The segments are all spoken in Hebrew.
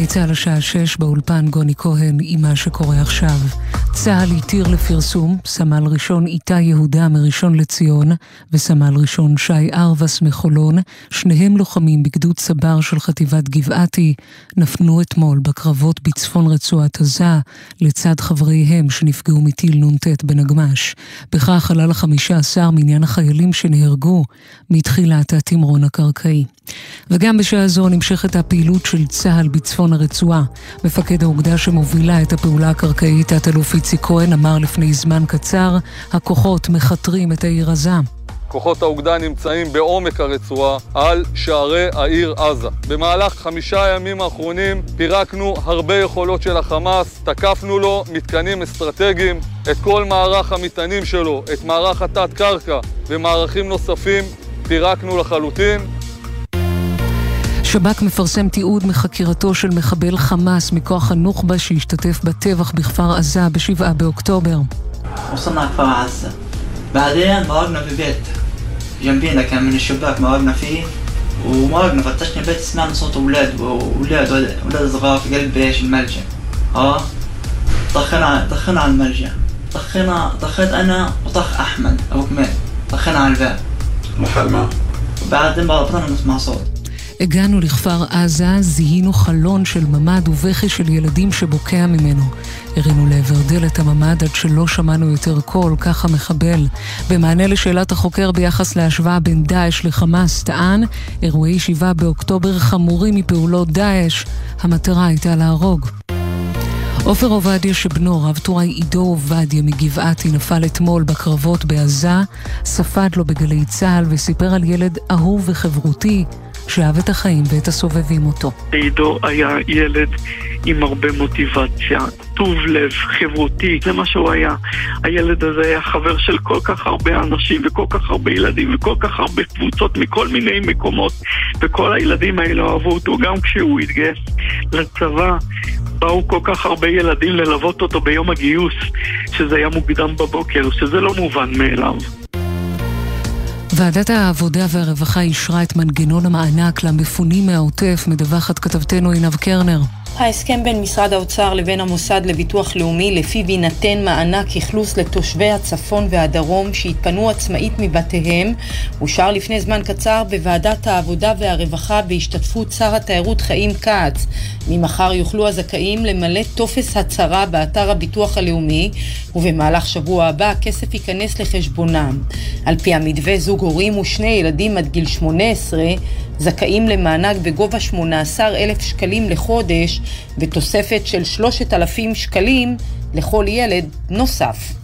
גלי צה"ל השעה 6 באולפן גוני כהן עם מה שקורה עכשיו. צה"ל התיר לפרסום סמל ראשון איתי יהודה מראשון לציון וסמל ראשון שי ארבס מחולון, שניהם לוחמים בגדוד צבר של חטיבת גבעתי, נפנו אתמול בקרבות בצפון רצועת עזה לצד חבריהם שנפגעו מטיל נ"ט בנגמ"ש. בכך עלה לחמישה עשר מניין החיילים שנהרגו מתחילת התמרון הקרקעי. וגם בשעה זו נמשכת הפעילות של צה"ל בצפון הרצועה. מפקד האוגדה שמובילה את הפעולה הקרקעית, תת-אלוף איציק כהן, אמר לפני זמן קצר, הכוחות מכתרים את העיר עזה. כוחות האוגדה נמצאים בעומק הרצועה על שערי העיר עזה. במהלך חמישה הימים האחרונים פירקנו הרבה יכולות של החמאס, תקפנו לו מתקנים אסטרטגיים, את כל מערך המטענים שלו, את מערך התת-קרקע ומערכים נוספים פירקנו לחלוטין. שב"כ מפרסם תיעוד מחקירתו של מחבל חמאס מכוח הנוח'בה שהשתתף בטבח בכפר עזה ב-7 באוקטובר. وصلنا كفر عزة بعدين مرقنا في بيت جنبينا كان من الشباك مرقنا فيه ومرقنا فتشنا بيت سمعنا صوت اولاد واولاد اولاد صغار في قلب ايش الملجأ اه طخنا طخنا على الملجأ طخنا طخيت انا وطخ احمد ابو كمال طخنا على الباب محل ما بعدين بطلنا نسمع صوت הגענו לכפר עזה, זיהינו חלון של ממ"ד ובכי של ילדים שבוקע ממנו. הרינו לעבר דלת הממ"ד עד שלא שמענו יותר קול, כך המחבל. במענה לשאלת החוקר ביחס להשוואה בין דאעש לחמאס, טען, אירועי 7 באוקטובר חמורים מפעולות דאעש. המטרה הייתה להרוג. עופר עובדיה שבנו, רב טוראי עידו עובדיה מגבעתי, נפל אתמול בקרבות בעזה, ספד לו בגלי צה"ל וסיפר על ילד אהוב וחברותי שאהב את החיים ואת הסובבים אותו. עידו היה ילד עם הרבה מוטיבציה, טוב לב, חברותי, זה מה שהוא היה. הילד הזה היה חבר של כל כך הרבה אנשים וכל כך הרבה ילדים וכל כך הרבה קבוצות מכל מיני מקומות וכל הילדים האלה אהבו אותו גם כשהוא התגייס לצבא. באו כל כך הרבה ילדים ללוות אותו ביום הגיוס, שזה היה מוקדם בבוקר, שזה לא מובן מאליו. ועדת העבודה והרווחה אישרה את מנגנון המענק למפונים מהעוטף, מדווחת כתבתנו עינב קרנר. ההסכם בין משרד האוצר לבין המוסד לביטוח לאומי לפיו יינתן מענק אכלוס לתושבי הצפון והדרום שהתפנו עצמאית מבתיהם אושר לפני זמן קצר בוועדת העבודה והרווחה בהשתתפות שר התיירות חיים כץ. ממחר יוכלו הזכאים למלא טופס הצהרה באתר הביטוח הלאומי ובמהלך שבוע הבא הכסף ייכנס לחשבונם. על פי המתווה זוג הורים ושני ילדים עד גיל 18 זכאים למענק בגובה 18,000 שקלים לחודש ותוספת של 3,000 שקלים לכל ילד נוסף.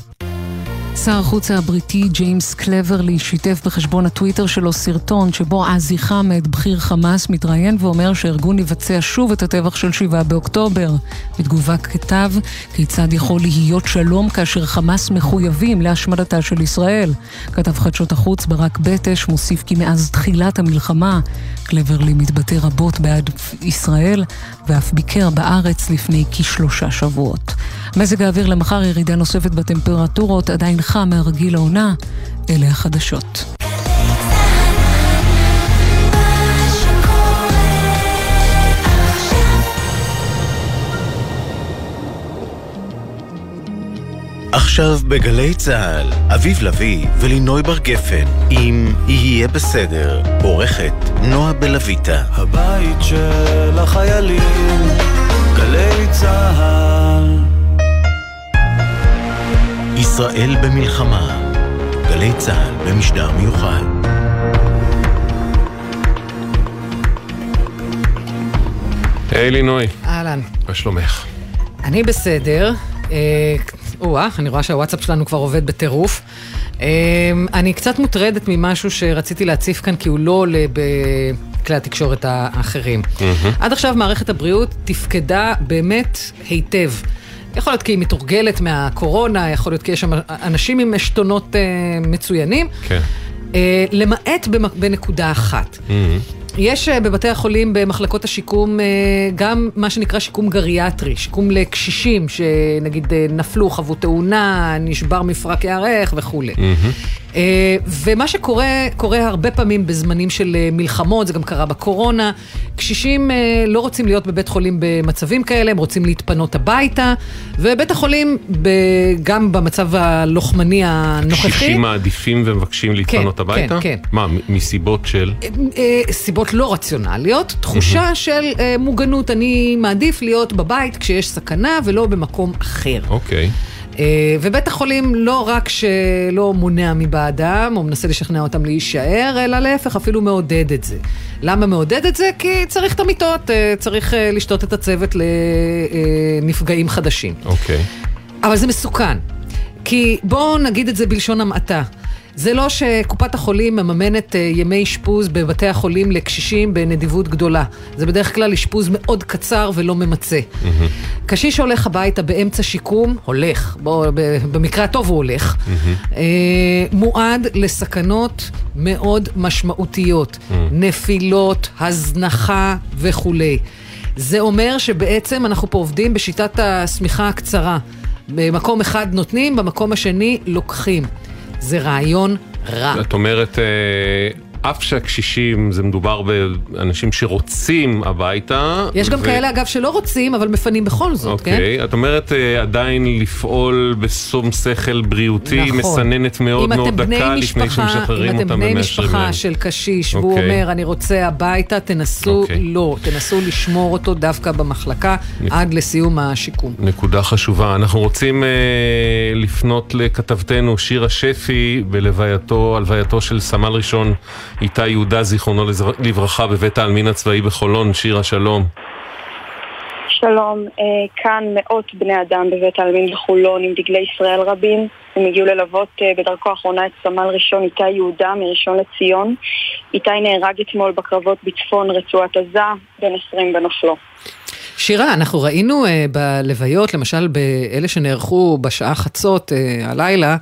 שר החוץ הבריטי ג'יימס קלברלי שיתף בחשבון הטוויטר שלו סרטון שבו עזי חמד, בכיר חמאס, מתראיין ואומר שהארגון יבצע שוב את הטבח של 7 באוקטובר. בתגובה כתב כיצד יכול להיות שלום כאשר חמאס מחויבים להשמדתה של ישראל. כתב חדשות החוץ ברק בטש מוסיף כי מאז תחילת המלחמה קלברלי מתבטא רבות בעד ישראל ואף ביקר בארץ לפני כשלושה שבועות. מזג האוויר למחר ירידה נוספת בטמפרטורות, עדיין חם מהרגיל העונה, אלה החדשות. עכשיו בגלי צה"ל, אביב לביא ולינוי בר גפן, אם יהיה בסדר, עורכת נועה בלויטה. הבית של החיילים, גלי צה"ל. ישראל במלחמה, גלי צה"ל במשדר מיוחד. היי לינוי. אהלן. מה שלומך? אני בסדר. או-אה, אני רואה שהוואטסאפ שלנו כבר עובד בטירוף. אני קצת מוטרדת ממשהו שרציתי להציף כאן, כי הוא לא עולה בכלי התקשורת האחרים. עד עכשיו מערכת הבריאות תפקדה באמת היטב. יכול להיות כי היא מתורגלת מהקורונה, יכול להיות כי יש שם אנשים עם עשתונות מצוינים. כן. למעט בנקודה אחת. יש אה, בבתי החולים, במחלקות השיקום, אה, גם מה שנקרא שיקום גריאטרי, שיקום לקשישים שנגיד אה, נפלו, חוו תאונה, נשבר מפרק הירך וכולי. אה, ומה שקורה, קורה הרבה פעמים בזמנים של מלחמות, זה גם קרה בקורונה. קשישים לא רוצים להיות בבית חולים במצבים כאלה, הם רוצים להתפנות הביתה, ובית החולים, גם במצב הלוחמני הנוכחי, קשישים מעדיפים ומבקשים להתפנות כן, הביתה? כן. מה, מ- מסיבות של... אה, סיבות לא רציונליות, תחושה של אה, מוגנות, אני מעדיף להיות בבית כשיש סכנה ולא במקום אחר. אוקיי. אה, ובית החולים לא רק שלא מונע מבעדם, או מנסה לשכנע אותם להישאר, אלא להפך, אפילו מעודד את זה. למה מעודד את זה? כי צריך את המיטות, אה, צריך אה, לשתות את הצוות לנפגעים חדשים. אוקיי. אבל זה מסוכן. כי בואו נגיד את זה בלשון המעטה. זה לא שקופת החולים מממנת אה, ימי אשפוז בבתי החולים לקשישים בנדיבות גדולה. זה בדרך כלל אשפוז מאוד קצר ולא ממצה. קשיש הולך הביתה באמצע שיקום, הולך, בוא, במקרה הטוב הוא הולך, אה, מועד לסכנות מאוד משמעותיות, נפילות, הזנחה וכולי. זה אומר שבעצם אנחנו פה עובדים בשיטת השמיכה הקצרה. במקום אחד נותנים, במקום השני לוקחים. זה רעיון רע. את אומרת, אה, אף שהקשישים, זה מדובר באנשים שרוצים הביתה. יש גם ו- כאלה, אגב, שלא רוצים, אבל מפנים בכל זאת, כן? אוקיי, את אומרת אה, עדיין לפעול בשום שכל בריאותי, נכון. מסננת מאוד אם מאוד אתם בני דקה לפני משפחה- שמשחררים אם אתם אותם בני ומאשרים להם. משפחה של קשיש, והוא אוקיי. אומר, אני רוצה הביתה, תנסו, אוקיי. לא, תנסו לשמור אותו דווקא במחלקה עד לסיום השיקום. נקודה חשובה. אנחנו רוצים אה, לפנות לכתבתנו שירה שפי בלווייתו, הלווייתו של סמל ראשון איתי יהודה, זיכרונו לברכה, בבית העלמין הצבאי בחולון. שירה, שלום. שלום, אה, כאן מאות בני אדם בבית העלמין בחולון עם דגלי ישראל רבים. הם הגיעו ללוות אה, בדרכו האחרונה את סמל ראשון איתי יהודה מראשון לציון. איתי נהרג אתמול בקרבות בצפון רצועת עזה, בן 20 בנופלו. שירה, אנחנו ראינו uh, בלוויות, למשל באלה שנערכו בשעה חצות הלילה,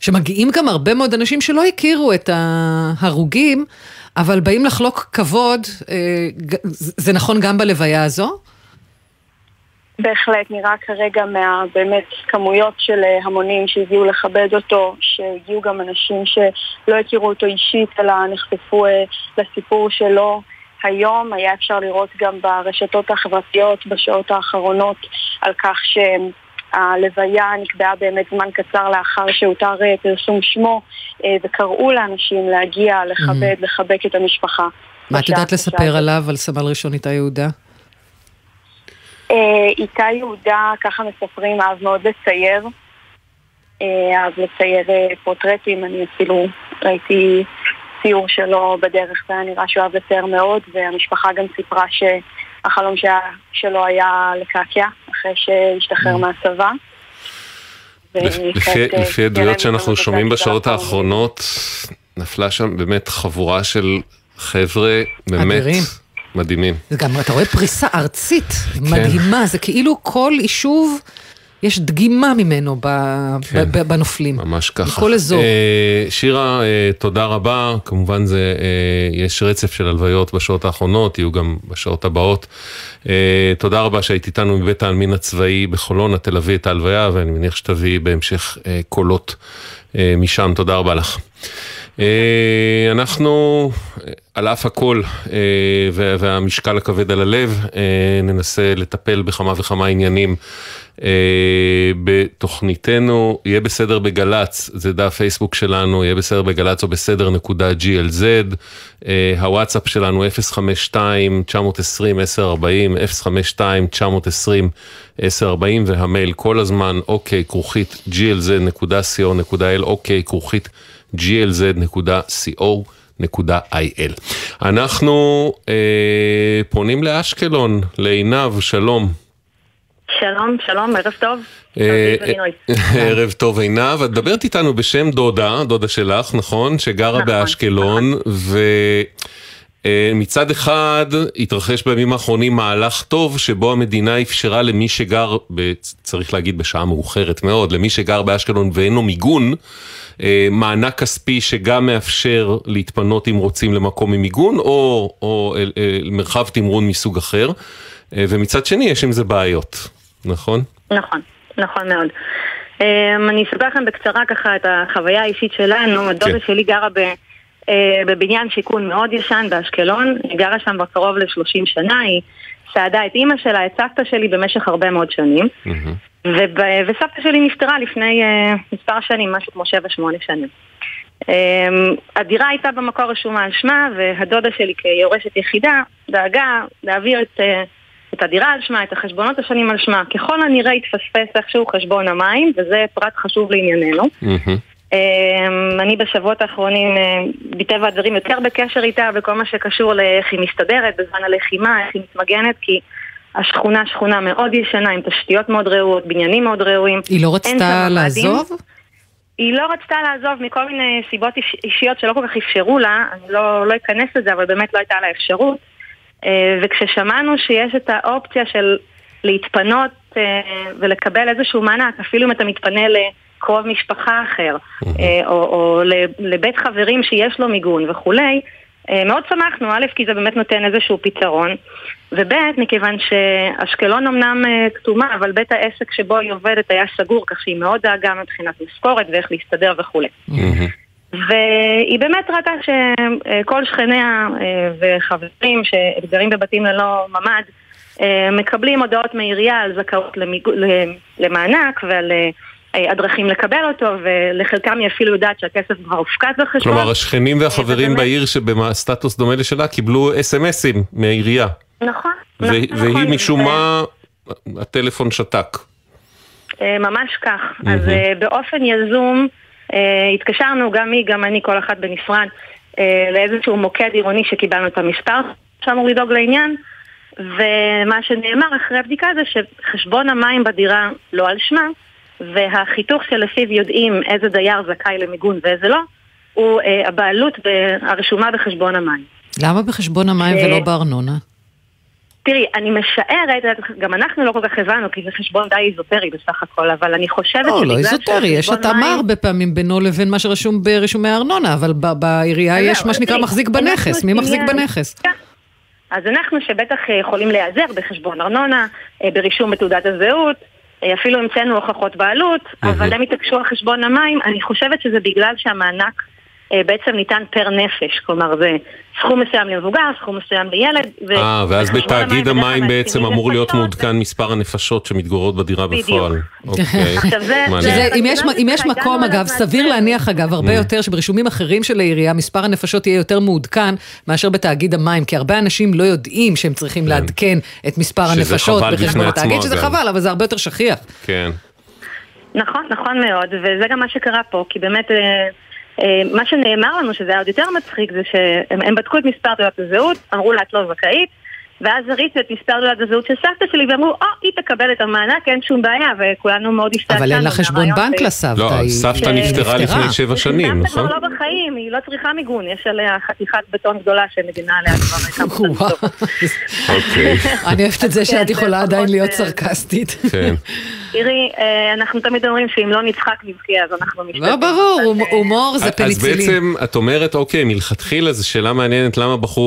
שמגיעים גם הרבה מאוד אנשים שלא הכירו את ההרוגים, אבל באים לחלוק כבוד, ג- זה נכון גם בלוויה הזו? בהחלט נראה כרגע מהבאמת כמויות של אה, המונים שהגיעו לכבד אותו, שהגיעו גם אנשים שלא הכירו אותו אישית אלא נחשפו אה, לסיפור שלו. היום היה אפשר לראות גם ברשתות החברתיות בשעות האחרונות על כך שהלוויה נקבעה באמת זמן קצר לאחר שהותר אה, פרסום שמו אה, וקראו לאנשים להגיע, לכבד, לחבק את המשפחה. מה את יודעת לספר. עליו, על סמל ראשון איתי יהודה? אה, איתי יהודה, ככה מספרים, אהב מאוד לצייר. אה, אהב לצייר פורטרטים, אני אפילו ראיתי ציור שלו בדרך והיה נראה שהוא אהב לצייר מאוד, והמשפחה גם סיפרה שהחלום שלו היה לקעקע אחרי שהשתחרר מהצבא. לפי- אה, עדויות שאנחנו שומעים בשעות. האחרונות, נפלה שם באמת חבורה של חבר'ה באמת. מדהימים. גם, אתה רואה פריסה ארצית כן. מדהימה, זה כאילו כל יישוב, יש דגימה ממנו ב- כן. ב- ב- בנופלים. ממש ככה. בכל אזור. אה, שירה, אה, תודה רבה. כמובן זה, אה, יש רצף של הלוויות בשעות האחרונות, יהיו גם בשעות הבאות. אה, תודה רבה שהיית איתנו מבית העלמין הצבאי בחולון, את תלווי את ההלוויה, ואני מניח שתביאי בהמשך אה, קולות אה, משם. תודה רבה לך. אה, אנחנו, אה, על אף הכל אה, וה- והמשקל הכבד על הלב, ננסה לטפל בכמה וכמה עניינים בתוכניתנו. יהיה בסדר בגל"צ, זה דף פייסבוק שלנו, יהיה בסדר בגל"צ או בסדר נקודה glz. אה, הוואטסאפ שלנו 052-920-1040, 052-920-1040, והמייל כל הזמן, אוקיי, כרוכית glz.co.il, אוקיי, כרוכית glz.co.il. אנחנו אה, פונים לאשקלון, לעינב, שלום. שלום, שלום, ערב טוב. אה, אביב ונינוי. ערב טוב עינב, את מדברת איתנו בשם דודה, דודה שלך, נכון? שגרה נכון, באשקלון, אה, מצד אחד התרחש בימים האחרונים מהלך טוב שבו המדינה אפשרה למי שגר, צריך להגיד בשעה מאוחרת מאוד, למי שגר באשקלון ואין לו מיגון, אה, מענק כספי שגם מאפשר להתפנות אם רוצים למקום עם מיגון או, או אל, אל, מרחב תמרון מסוג אחר, ומצד שני יש עם זה בעיות, נכון? נכון, נכון מאוד. אני אספר לכם בקצרה ככה את החוויה האישית שלנו, הדודה כן. שלי גרה ב... אה, בבניין שיכון מאוד ישן באשקלון, היא גרה שם כבר קרוב ל-30 שנה, היא סעדה את אימא שלה, את סבתא שלי במשך הרבה מאוד שנים. וסבתא שלי נפטרה לפני uh, מספר שנים, משהו כמו 7-8 שנים. Um, הדירה הייתה במקור רשומה על שמה, והדודה שלי כיורשת יחידה דאגה להעביר את, uh, את הדירה על שמה, את החשבונות השונים על שמה. ככל הנראה התפספס איכשהו חשבון המים, וזה פרט חשוב לענייננו. אמ, אני בשבועות האחרונים, אה, מטבע הדברים, יותר בקשר איתה בכל מה שקשור לאיך היא מסתדרת בזמן הלחימה, איך היא מתמגנת, כי השכונה שכונה מאוד ישנה, עם תשתיות מאוד רעועות, בניינים מאוד ראויים. היא לא רצתה לעזוב? היא לא רצתה לעזוב מכל מיני סיבות איש, אישיות שלא כל כך אפשרו לה, אני לא, לא אכנס לזה, אבל באמת לא הייתה לה אפשרות. אה, וכששמענו שיש את האופציה של להתפנות אה, ולקבל איזשהו מענק, אפילו אם אתה מתפנה ל... קרוב משפחה אחר, אה, או, או לבית חברים שיש לו מיגון וכולי, מאוד שמחנו, א', כי זה באמת נותן איזשהו פתרון, וב', מכיוון שאשקלון אמנם כתומה, אבל בית העסק שבו היא עובדת היה סגור, כך שהיא מאוד דאגה מבחינת משכורת ואיך להסתדר וכולי. והיא באמת ראתה שכל שכניה וחברים שגרים בבתים ללא ממ"ד מקבלים הודעות מעירייה על זכאות למיג... למענק ועל אה, הדרכים לקבל אותו, ולחלקם היא אפילו יודעת שהכסף כבר הופקד בחשבון. כלומר, השכנים והחברים בעיר שבסטטוס דומה לשלה קיבלו אס.אם.אסים מהעירייה. נכון. והיא נכון, משום מה, הטלפון שתק. אה, ממש כך. אז אה, באופן יזום התקשרנו, גם היא, גם אני, כל אחת בנפרד, לאיזשהו מוקד עירוני שקיבלנו את המספר שאמור לדאוג לעניין. ומה שנאמר אחרי הבדיקה זה שחשבון המים בדירה לא על שמה, והחיתוך שלפיו יודעים איזה דייר זכאי למיגון ואיזה לא, הוא אה, הבעלות הרשומה בחשבון המים. למה בחשבון המים. ולא בארנונה? תראי, אני משערת, גם אנחנו לא כל כך הבנו, כי זה חשבון די איזוטרי בסך הכל, אבל אני חושבת לא, לא איזוטרי, יש התאמה. הרבה פעמים בינו לבין מה שרשום ברשומי הארנונה, אבל בעירייה יש מה שנקרא מחזיק בנכס, מי מחזיק בנכס? כן. אז אנחנו שבטח אה, יכולים להיעזר בחשבון ארנונה, אה, ברישום בתעודת הזהות, אפילו המצאנו הוכחות בעלות, אבל הם התעקשו על חשבון המים, אני חושבת שזה בגלל שהמענק אה, בעצם ניתן פר נפש, כלומר זה סכום מסוים למבוגר, סכום מסוים לילד. אה, ואז בתאגיד המים בעצם אמור להיות מעודכן מספר הנפשות שמתגוררות בדירה בפועל. אוקיי, אם יש מקום, אגב, סביר להניח, אגב, הרבה mm. יותר שברישומים אחרים של העירייה, מספר הנפשות יהיה יותר מעודכן מאשר בתאגיד המים, כי הרבה אנשים לא יודעים שהם צריכים כן. לעדכן את מספר הנפשות בחשבון התאגיד, שזה חבל, אבל זה הרבה יותר שכיח. כן. נכון, נכון מאוד, וזה גם מה שקרה פה, כי באמת... אה, מה שנאמר לנו, שזה היה עוד יותר מצחיק, זה שהם בדקו את מספר תעודת הזהות, אמרו לה את לא זכאית, ואז הריצו את מספר תעודת הזהות של סבתא שלי ואמרו, או, היא תקבל את המענק, אין שום בעיה, וכולנו מאוד השתעשענו. אבל אין לה חשבון בנק לסבתא. לא, סבתא נפטרה לפני שבע שנים, נכון? סבתא כבר לא בחיים, היא לא צריכה מיגון, יש עליה חתיכת בטון גדולה שמדינה עליה כבר כמה אוקיי. אני אוהבת את זה שאת יכולה עדיין להיות סרקסטית. כן. תראי, אה, אנחנו תמיד אומרים שאם לא נצחק נבכה, אז אנחנו משתתפים. לא, ברור, הומור זה פניצילין. אז בעצם, את אומרת, אוקיי, מלכתחילה זו שאלה מעניינת למה בחרו,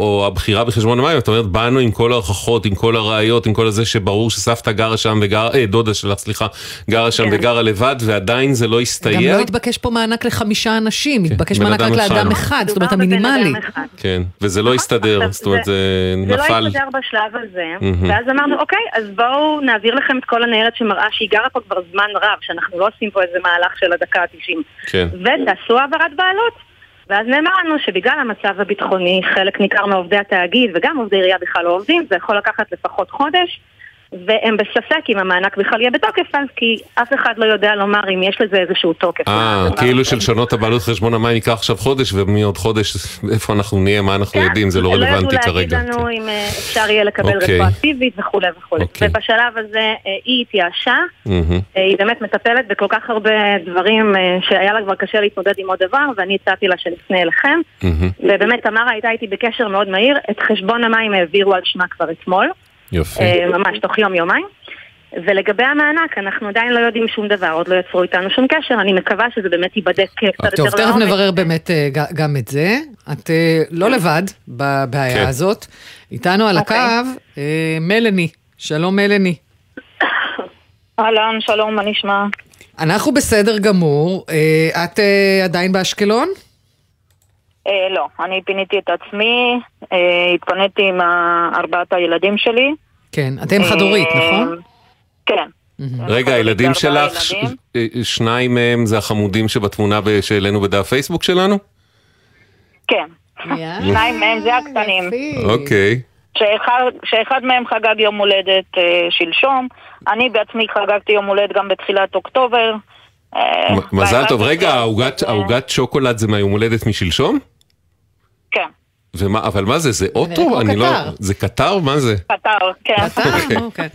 או הבחירה בחשבון המים, את אומרת, באנו עם כל ההוכחות, עם כל הראיות, עם כל הזה שברור שסבתא גרה שם וגרה, אה, דודה שלך, סליחה, גרה שם כן. וגרה לבד, ועדיין זה לא הסתייע. גם לא התבקש פה מענק לחמישה אנשים, כן, התבקש מענק רק לאדם אחד, זאת אומרת, המינימלי. כן, וזה לא הסתדר, זאת אומרת, זה נפל. זה לא הסתדר בשלב הזה, ואז אמרנו, אוקיי, אז בואו נעביר לכם את כל הניירת שמראה שהיא גרה פה כבר זמן רב, שאנחנו לא עושים פה איזה מהלך של הדקה ה-90. כן. ותעשו העברת בעלות. ואז נאמר לנו שבגלל המצב הביטחוני, חלק ניכר מעובדי התאגיד וגם עובדי עירייה בכלל לא עובדים, זה יכול לקחת לפחות חודש. והם בספק אם המענק בכלל יהיה בתוקף אז, כי אף אחד לא יודע לומר אם יש לזה איזשהו תוקף. אה, כאילו שלשנות הבעלות חשבון המים ייקח עכשיו חודש, ומעוד חודש איפה אנחנו נהיה, מה אנחנו כן, יודעים, זה לא רלוונטי לא כרגע. ידעו להגיד לנו כן. אם אה, אפשר יהיה לקבל אוקיי. רטרואקטיבית וכולי וכולי. אוקיי. ובשלב הזה אה, היא התייאשה. אה, היא באמת מטפלת בכל כך הרבה דברים שהיה לה כבר קשה להתמודד עם עוד דבר, ואני הצעתי לה שנפנה אליכם. ובאמת תמרה הייתה איתי בקשר מאוד מהיר, את חשבון המים העבירו על שמה כבר אתמול, יופי. אה, ממש תוך יום-יומיים. ולגבי המענק, אנחנו עדיין לא יודעים שום דבר, עוד לא יצרו איתנו שום קשר, אני מקווה שזה באמת ייבדק קצת יותר טוב, לעומק. תכף נברר באמת אה, גם את זה. את אה, לא לבד כן. בבעיה הזאת. איתנו על אוקיי. הקו, מלני. שלום מלני. אהלן, שלום, מה נשמע? אנחנו בסדר גמור. את עדיין באשקלון? אה, לא, אני פיניתי את עצמי, אה, התפניתי עם ארבעת הילדים שלי. כן. אתם חד-הורית, אה, נכון? כן. רגע, הילדים שלך, ילדים. אה, שניים מהם זה החמודים שבתמונה שהעלינו בדף פייסבוק שלנו? כן. שניים מהם זה הקטנים. אוקיי. שאחד, שאחד מהם חגג יום הולדת אה, שלשום, אני בעצמי חגגתי יום הולדת גם בתחילת אוקטובר. אה, מזל טוב. רגע, העוגת שוקולד זה מהיום הולדת משלשום? ומה, אבל מה זה, זה אוטו? אני לא... קטר. זה קטר? מה זה? קטר, כן. אוקיי.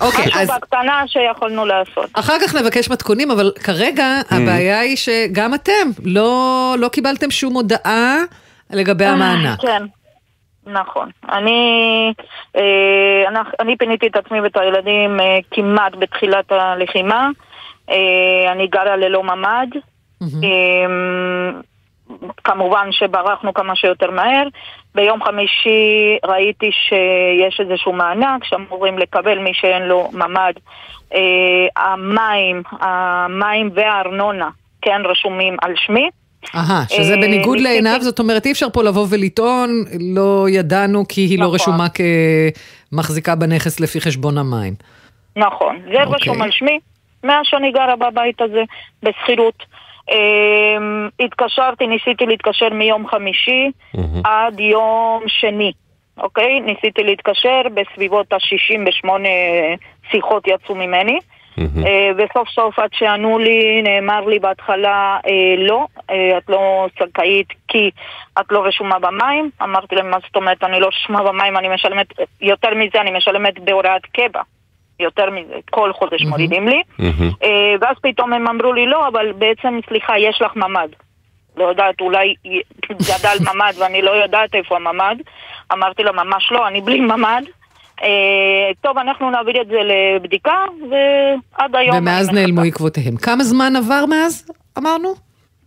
אוקיי, משהו אז בקטנה שיכולנו לעשות. אחר כך נבקש מתכונים, אבל כרגע הבעיה היא שגם אתם לא לא קיבלתם שום הודעה לגבי המענק. כן, נכון. אני, אה, אנחנו- אני פיניתי את עצמי ואת הילדים אה, כמעט בתחילת הלחימה. אה, אני גרה ללא ממ"ד. אה, כמובן שברחנו כמה שיותר מהר. ביום חמישי ראיתי שיש איזשהו מענק שאמורים לקבל מי שאין לו ממ"ד. אה, המים, המים והארנונה כן רשומים על שמי. אהה, שזה אה, בניגוד ניסיתי- לעיניו, זאת אומרת, אי אפשר פה לבוא ולטעון, לא ידענו כי היא לא נכון. רשומה כמחזיקה בנכס לפי חשבון המים. נכון, זה אוקיי. רשום על שמי, מאז שאני גרה בבית הזה, בשכירות. אמ, התקשרתי, ניסיתי להתקשר מיום חמישי עד יום שני, אוקיי? ניסיתי להתקשר, בסביבות ה-68 שיחות יצאו ממני. אה, וסוף סוף עד שענו לי, נאמר לי בהתחלה, אה, לא, אה, את לא זכאית כי את לא רשומה במים. אמרתי להם, מה זאת אומרת, אני לא רשומה במים, אני משלמת, יותר מזה, אני משלמת בהוראת קבע. יותר מזה, כל חודש מורידים לי. אה, ואז פתאום הם אמרו לי, לא, אבל בעצם, סליחה, יש לך ממ"ד. לא יודעת, אולי גדל ממ"ד ואני לא יודעת איפה הממ"ד. אמרתי לו, ממש לא, אני בלי ממ"ד. אה, טוב, אנחנו נעביר את זה לבדיקה, ועד היום... ומאז נעלמו עקבותיהם. כמה זמן עבר מאז, אמרנו?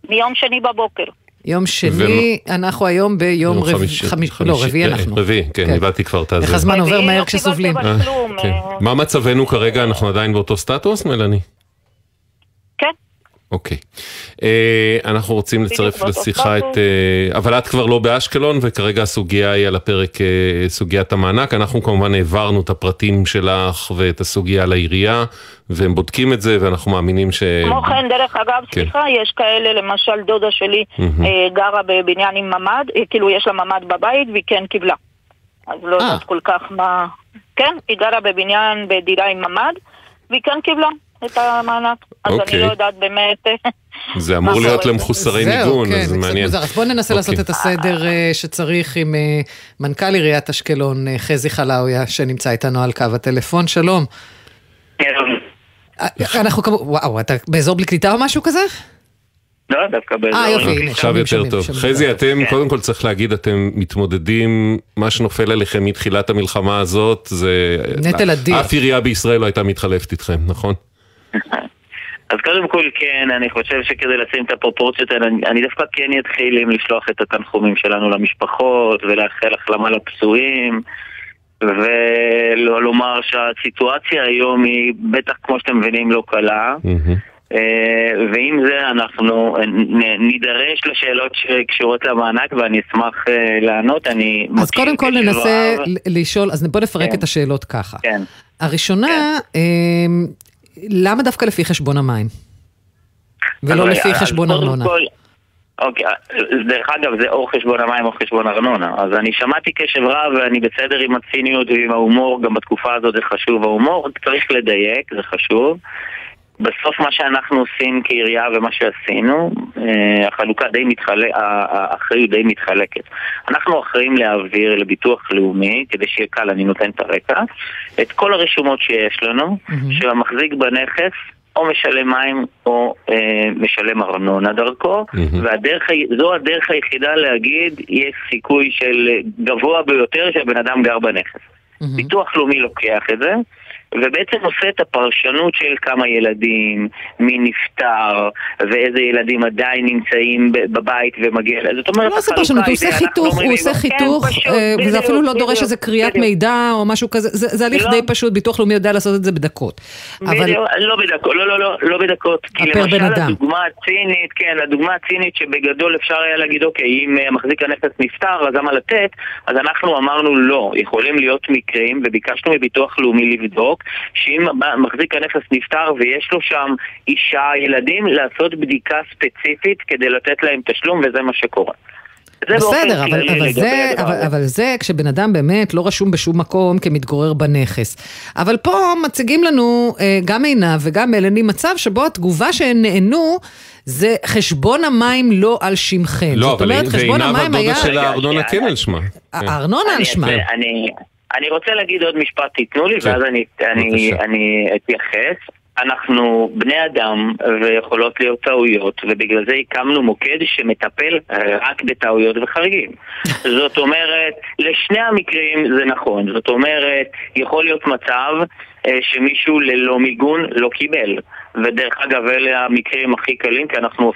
מיום שני בבוקר. יום שני, אנחנו היום ביום יום רביעי, חמישי- חמישי, חמישי- לא, רביעי אה, אנחנו. רביעי, כן, איבדתי כבר את הזה. איך הזמן עובר מהר לא כשסובלים. קיבלתי אבל כלום. כן. אה, מה מצבנו כרגע? אנחנו עדיין באותו סטטוס, מלאני? אוקיי. אה, אנחנו רוצים לצרף לשיחה את... סטטוס. אה, אבל את כבר לא באשקלון, וכרגע הסוגיה היא על הפרק, אה, סוגיית המענק. אנחנו כמובן העברנו את הפרטים שלך ואת הסוגיה לעירייה, והם בודקים את זה, ואנחנו מאמינים ש... כמו כן, דרך אגב, כן. סליחה, יש כאלה, למשל דודה שלי גרה בבניין עם ממ"ד, כאילו יש לה ממ"ד בבית והיא כן קיבלה. אז לא. יודעת כל כך מה... כן, היא גרה בבניין, בדירה עם ממ"ד, והיא כן קיבלה את המענק. אז אני אוקיי. לא יודעת באמת... זה אמור להיות? למחוסרי זהו, מיגון, כן, אז זה מעניין. מוזר. אז בואו ננסה לעשות אוקיי. את הסדר אה, שצריך עם אה, מנכ"ל עיריית אשקלון, אה, חזי חלאויה, שנמצא איתנו על קו הטלפון. שלום. אנחנו כמו... וואו, אתה באזור בלי קליטה או משהו כזה? לא, דווקא באזור... אה, יופי, עכשיו יותר טוב. חזי, אתם, כן. קודם כל צריך להגיד, אתם מתמודדים, מה שנופל עליכם מתחילת המלחמה הזאת, זה... נטל אדיר. אף עירייה בישראל לא הייתה מתחלפת איתכם, נכון? אז קודם כל כן, אני חושב שכדי לשים את הפרופורציות האלה, אני, אני דווקא כן אתחיל עם לשלוח את התנחומים שלנו למשפחות ולאחל החלמה לפצועים ולומר שהסיטואציה היום היא בטח כמו שאתם מבינים לא קלה אה, ועם זה אנחנו נידרש לשאלות שקשורות למענק ואני אשמח אה, לענות, אני אז קודם כל ננסה לשאול, אז בוא נפרק כן. את השאלות ככה. כן. הראשונה, אה, למה דווקא לפי חשבון המים? ולא לפי חשבון ארנונה? אוקיי, דרך אגב זה או חשבון המים או חשבון ארנונה אז אני שמעתי קשב רב ואני בסדר עם הציניות ועם ההומור גם בתקופה הזאת זה חשוב ההומור צריך לדייק, זה חשוב בסוף מה שאנחנו עושים כעירייה ומה שעשינו, אה, החלוקה די מתחלקת, האחריות די מתחלקת. אנחנו אחראים להעביר לביטוח לאומי, כדי שיהיה קל, אני נותן את הרקע, את כל הרשומות שיש לנו, mm-hmm. שהמחזיק בנכס או משלם מים או אה, משלם ארנונה דרכו, mm-hmm. וזו הדרך היחידה להגיד, יש סיכוי של גבוה ביותר שהבן אדם גר בנכס. Mm-hmm. ביטוח לאומי לוקח את זה. ובעצם עושה את הפרשנות של כמה ילדים, מי נפטר, ואיזה ילדים עדיין נמצאים בבית ומגיע... זאת אומרת, הוא לא עושה פרשנות, הוא עושה חיתוך, הוא עושה חיתוך, אה, וזה אפילו לא דורש איזה קריאת מידע או משהו כזה, זה הליך לא. די פשוט, ביטוח לאומי יודע לעשות את זה בדקות. לא בדקות, לא, לא, לא, לא בדקות. כי למשל הדוגמה הצינית, כן, הדוגמה הצינית שבגדול אפשר היה להגיד, אוקיי, אם אה, מחזיק הנכס נפטר, אז למה לתת? אז אנחנו אמרנו לא, יכולים להיות מקרים, וביקשנו מביטוח לאומי לבדוק, שאם מחזיק הנכס נפטר ויש לו שם אישה, ילדים, לעשות בדיקה ספציפית כדי לתת להם תשלום, וזה מה שקורה. בסדר, אבל, אבל, זה, אבל, אבל זה כשבן אדם באמת לא רשום בשום מקום כמתגורר בנכס. אבל פה מציגים לנו, אה, גם עינב וגם מלני, מצב שבו התגובה שהן נענו זה חשבון המים לא על שמכם. לא, אבל עינב הדודה של הארנונה כן על שמה. הארנונה על שמה. אני רוצה להגיד עוד משפט, תיתנו לי, כן. ואז אני, אני, אני אתייחס. אנחנו בני אדם ויכולות להיות טעויות ובגלל זה הקמנו מוקד שמטפל רק בטעויות וחריגים זאת אומרת, לשני המקרים זה נכון זאת אומרת, יכול להיות מצב אה, שמישהו ללא מיגון לא קיבל ודרך אגב, אלה המקרים הכי קלים, כי אנחנו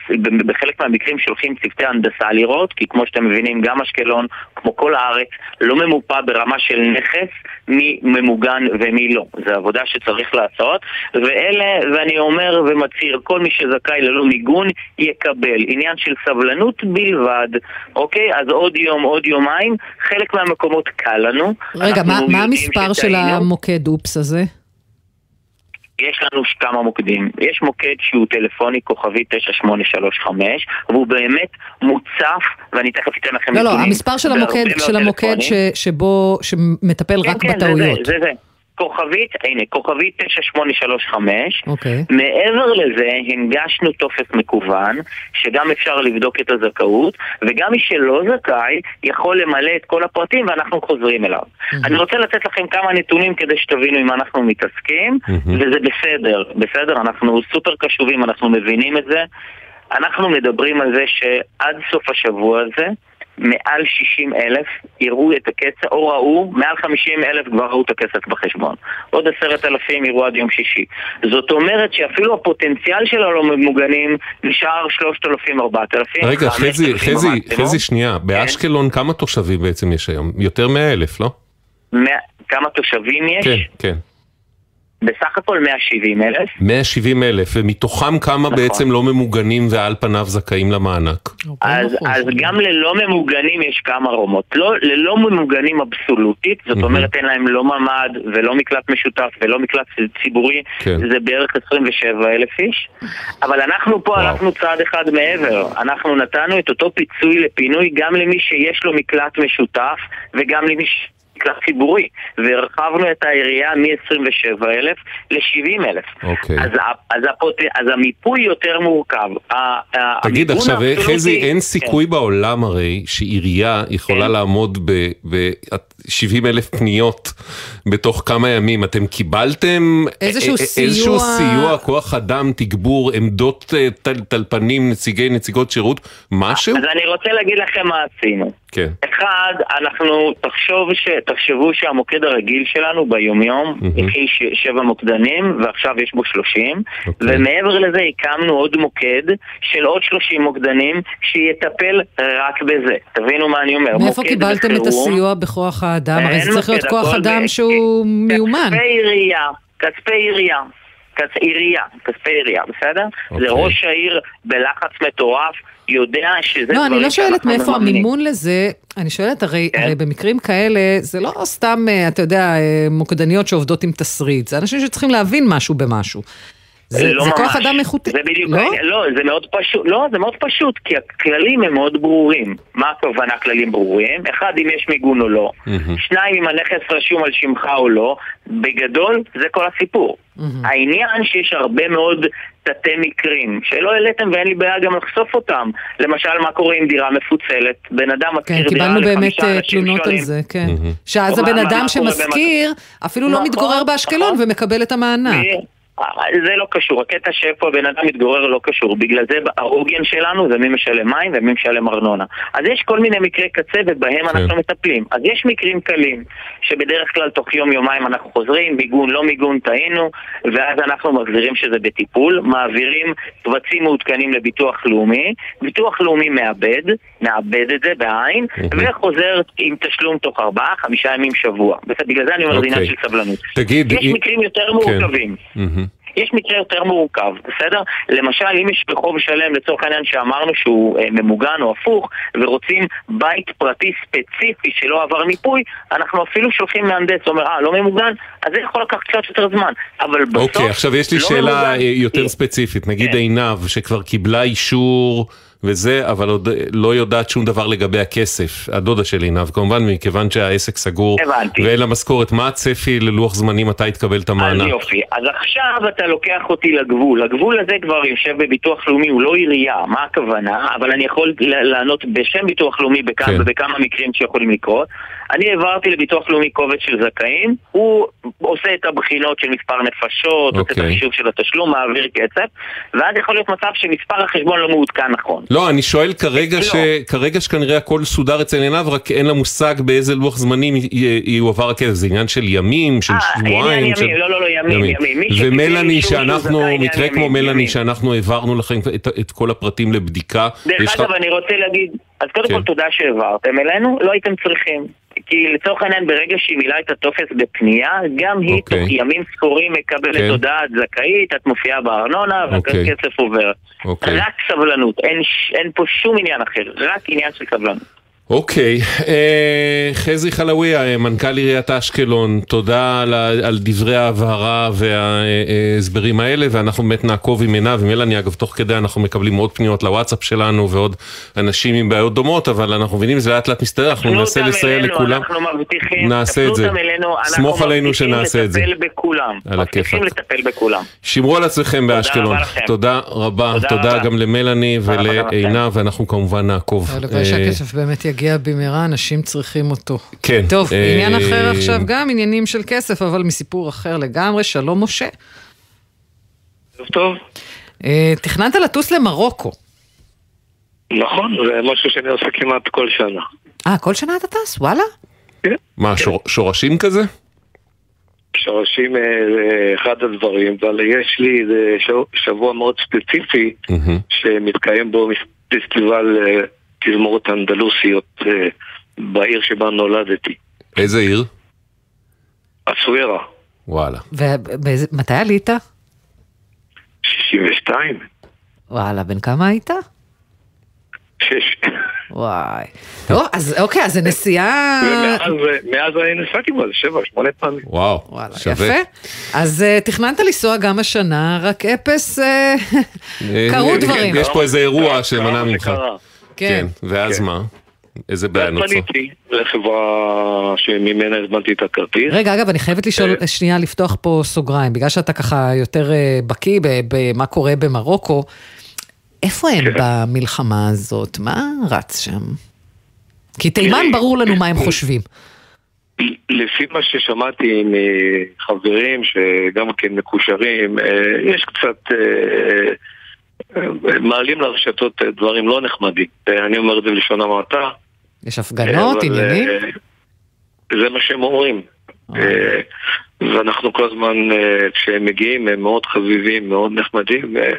בחלק מהמקרים שולחים צוותי הנדסה לראות, כי כמו שאתם מבינים, גם אשקלון, כמו כל הארץ, לא ממופה ברמה של נכס, מי ממוגן ומי לא. זו עבודה שצריך לעשות, ואלה, ואני אומר ומצהיר, כל מי שזכאי ללא מיגון, יקבל. עניין של סבלנות בלבד, אוקיי? אז עוד יום, עוד יומיים, חלק מהמקומות קל לנו. רגע, מה, מה המספר של המוקד אופס הזה? יש לנו כמה מוקדים. יש מוקד שהוא טלפוני כוכבי 9835, והוא באמת מוצף, ואני תכף אתן לכם נתונים. לא, לא, המספר של המוקד, של המוקד ש, שבו, שמטפל כן, רק כן, בטעויות. זה זה, זה זה. כוכבית, הנה, כוכבית 9835. אוקיי. מעבר לזה, הנגשנו טופס מקוון, שגם אפשר לבדוק את הזכאות, וגם מי שלא זכאי, יכול למלא את כל הפרטים ואנחנו חוזרים אליו. Mm-hmm. אני רוצה לתת לכם כמה נתונים כדי שתבינו עם מה אנחנו מתעסקים, mm-hmm. וזה בסדר, בסדר, אנחנו סופר קשובים, אנחנו מבינים את זה. אנחנו מדברים על זה שעד סוף השבוע הזה, מעל 60 אלף יראו את הכסף, או ראו, מעל 50 אלף כבר ראו את הכסף בחשבון. עוד עשרת אלפים יראו עד יום שישי. זאת אומרת שאפילו הפוטנציאל של הלא ממוגנים נשאר 3,000, 4,000. רגע, חזי, חזי, חזי, שנייה, כן. באשקלון כמה תושבים בעצם יש היום? יותר 100 אלף, לא? כמה תושבים יש? כן, כן. בסך הכל 170 אלף. 170 אלף, ומתוכם כמה נכון. בעצם לא ממוגנים ועל פניו זכאים למענק? אז, אז גם ללא ממוגנים יש כמה רומות. לא, ללא ממוגנים אבסולוטית, זאת אומרת אין להם לא ממ"ד ולא מקלט משותף ולא מקלט ציבורי, כן. זה בערך 27 אלף איש. אבל אנחנו פה. הלכנו צעד אחד מעבר. אנחנו נתנו את אותו פיצוי לפינוי גם למי שיש לו מקלט משותף וגם למי ש... מקלט ציבורי, והרחבנו את העירייה מ-27,000 ל-70,000. אוקיי. אז, אז, הפוט... אז המיפוי יותר מורכב. תגיד עכשיו, חזי, אין כן. סיכוי כן. בעולם הרי שעירייה יכולה כן. לעמוד ב-70 אלף פניות בתוך כמה ימים. אתם קיבלתם איזשהו סיוע, איזשהו סיוע כוח אדם, תגבור, עמדות אה, טל, טלפנים, נציגי, נציגות שירות, משהו? אז אני רוצה להגיד לכם מה עשינו. כן. אחד, אנחנו, תחשוב ש... תחשבו שהמוקד הרגיל שלנו ביומיום הכיל mm-hmm. שבע מוקדנים ועכשיו יש בו שלושים okay. אוקיי. ומעבר לזה הקמנו עוד מוקד של עוד שלושים מוקדנים שיטפל רק בזה. תבינו מה אני אומר. מאיפה קיבלתם את הסיוע בכוח האדם? הרי זה צריך להיות כוח אדם שהוא מיומן. כספי עירייה, כספי עירייה. עירייה, כספי עירייה, בסדר? Okay. זה. ראש העיר בלחץ מטורף, יודע שזה לא, אני לא שואלת מאיפה המימון לזה, אני שואלת, הרי, כן. הרי במקרים כאלה, זה לא סתם, אה, אתה יודע, אה, מוקדניות שעובדות עם תסריט, זה אנשים שצריכים להבין משהו במשהו. זה, לא זה כוח. אדם איכותי. זה בדיוק, לא? לא, זה מאוד פשוט, לא, זה מאוד פשוט, כי הכללים הם מאוד ברורים. מה הכוונה כללים ברורים? אחד, אם יש מיגון או לא. שניים, אם הנכס רשום על שמך או לא. בגדול, זה כל הסיפור. העניין שיש הרבה מאוד תתי מקרים, שלא העליתם ואין לי בעיה גם לחשוף אותם. למשל, מה קורה עם דירה מפוצלת? בן אדם כן, משכיר דירה קיבלנו באמת לחמישה אה, אנשים תלונות על שונים. זה, כן. שאז או מה- הבן אדם שמשכיר אפילו לא נכון, מתגורר באשקלון ומקבל את המענק. זה לא קשור, הקטע שאיפה הבן אדם מתגורר לא קשור, בגלל זה העוגן שלנו זה מי משלם מים ומי משלם ארנונה. אז יש כל מיני מקרי קצה ובהם אנחנו מטפלים. אז יש מקרים קלים, שבדרך כלל תוך יום יומיים אנחנו חוזרים, מיגון לא מיגון טעינו, ואז אנחנו מחזירים שזה בטיפול, מעבירים קבצים מעודכנים לביטוח לאומי, ביטוח לאומי מאבד, מאבד את זה בעין, וחוזר עם תשלום תוך ארבעה, חמישה ימים שבוע. בגלל זה אני אומר זה עניין אוקיי. של סבלנות. תגיד, יש מקרים יותר כן. מורכבים. יש מקרה יותר מורכב, בסדר? למשל, אם יש רחוב שלם, לצורך העניין שאמרנו שהוא אה, ממוגן או הפוך, ורוצים בית פרטי ספציפי שלא עבר מיפוי, אנחנו אפילו שולחים מהנדס, אומר, אה, לא ממוגן? אז זה יכול לקחת קצת יותר זמן. אבל בסוף... אוקיי, עכשיו יש לי לא שאלה ממוגן. יותר ספציפית. נגיד עינב, שכבר קיבלה אישור וזה, אבל עוד לא יודעת שום דבר לגבי הכסף. הדודה של עינב, כמובן, מכיוון שהעסק סגור הבנתי. ואין לה משכורת, מה הצפי ללוח זמנים מתי תקבל את אז המענק? יופי. אז עכשיו אתה לוקח אותי לגבול. הגבול הזה כבר יושב בביטוח לאומי, הוא לא עירייה. מה הכוונה? אבל אני יכול לענות בשם ביטוח לאומי בכמה, כן. בכמה מקרים שיכולים לקרות. אני העברתי לביטוח לאומי קובץ של זכאים, הוא עושה את הבחינות של מספר נפשות, עושה את אוקיי. החישוב של התשלום, מעביר כסף, ואז יכול להיות מצב שמספר החשבון לא מעודכן נכון. לא, אני שואל כרגע, לא. ש... כרגע שכנראה הכל סודר אצל עינב, רק אין לה מושג באיזה לוח זמנים יועבר הכסף. זה עניין של ימים, של שבועיים. עניין של... ימים, לא, לא, לא, ימים, ימים. מי שקיבל ומלאני, שאנחנו, מקרה ימים, כמו מלאני, ימים. שאנחנו העברנו לכם את, את כל הפרטים לבדיקה. דרך אגב, אני רוצה להגיד, אז קודם כן. כל תודה שהעברתם אלינו, לא הייתם צריכים. כי לצורך העניין, ברגע שהיא מילאה את הטופס בפנייה, גם היא אוקיי. תוך ימים ספורים מקבלת כן. הודעה את זכאית, את מופיעה בארנונה, אוקיי. והכסף עובר. אוקיי. רק סבלנות, אין, אין פה שום עניין אחר, רק עניין של סבלנות. אוקיי, אה, חזי חלאוויה, מנכ"ל עיריית אשקלון, תודה על, על דברי ההבהרה וההסברים האלה, ואנחנו באמת נעקוב עם עיניו, עם אלני, אגב, תוך כדי אנחנו מקבלים עוד פניות לוואטסאפ שלנו ועוד אנשים עם בעיות דומות, אבל אנחנו מבינים שזה לאט לאט מסתדר, אנחנו ננסה לסייע לכולם. אנחנו מבטיחים, נעשה את זה. אותם אלינו, אנחנו סמוך עלינו מבטיחים שנעשה את זה. לטפל בכולם. על מבטיחים הכיפאק. לטפל בכולם. שמרו על עצמכם באשקלון. רבה לכם. תודה רבה. תודה תודה רבה. גם למלאני תודה גם ולעינב, ואנחנו כמובן נעקוב. הלוואי אה, שהכסף באמת יגיע במהרה, אנשים צריכים אותו. כן. טוב, אה, עניין אחר עכשיו, גם עניינים של כסף, אבל מסיפור אחר לגמרי. שלום משה. טוב. אה, תכננת לטוס למרוקו. נכון, זה משהו שאני עושה כמעט כל שנה. אה, כל שנה אתה טס? וואלה? מה, שור- שורשים כזה? שורשים אה, זה אחד הדברים, אבל יש לי שבוע מאוד ספציפי שמתקיים בו פסטיבל תזמורת אנדלוסיות אה, בעיר שבה נולדתי, איזה עיר? אסוארה, וואלה. ומתי עלית? 62. וואלה, בן כמה היית? שש. וואי. טוב, אז אוקיי, אז זה נסיעה... ומאז מאז אני נסעתי זה שבע, שמונה פעמים. וואו, יפה. אז אה, תכננת לנסוע גם השנה, רק אפס... אה, קרו דברים. יש פה איזה אירוע שמנע ממך. שקרה. כן. ואז מה? איזה בעיה ואז נוצרה? פניתי לחברה שממנה הזמנתי את הכרטיס. רגע, אגב, אני חייבת לשאול, שנייה, לפתוח פה סוגריים, בגלל שאתה ככה יותר אה, בקיא ב- במה קורה במרוקו, איפה הם במלחמה הזאת? מה רץ שם? כי תימן ברור לנו מה הם חושבים. לפי מה ששמעתי מחברים שגם כן מקושרים, אה, יש קצת, אה, אה, מעלים לרשתות אה, דברים לא נחמדים. אה, אני אומר את זה בלשון המעטה. יש הפגנות, אבל, עניינים? אה, זה מה שהם אומרים. אה, ואנחנו כל הזמן, אה, כשהם מגיעים, הם מאוד חביבים, מאוד נחמדים. אה,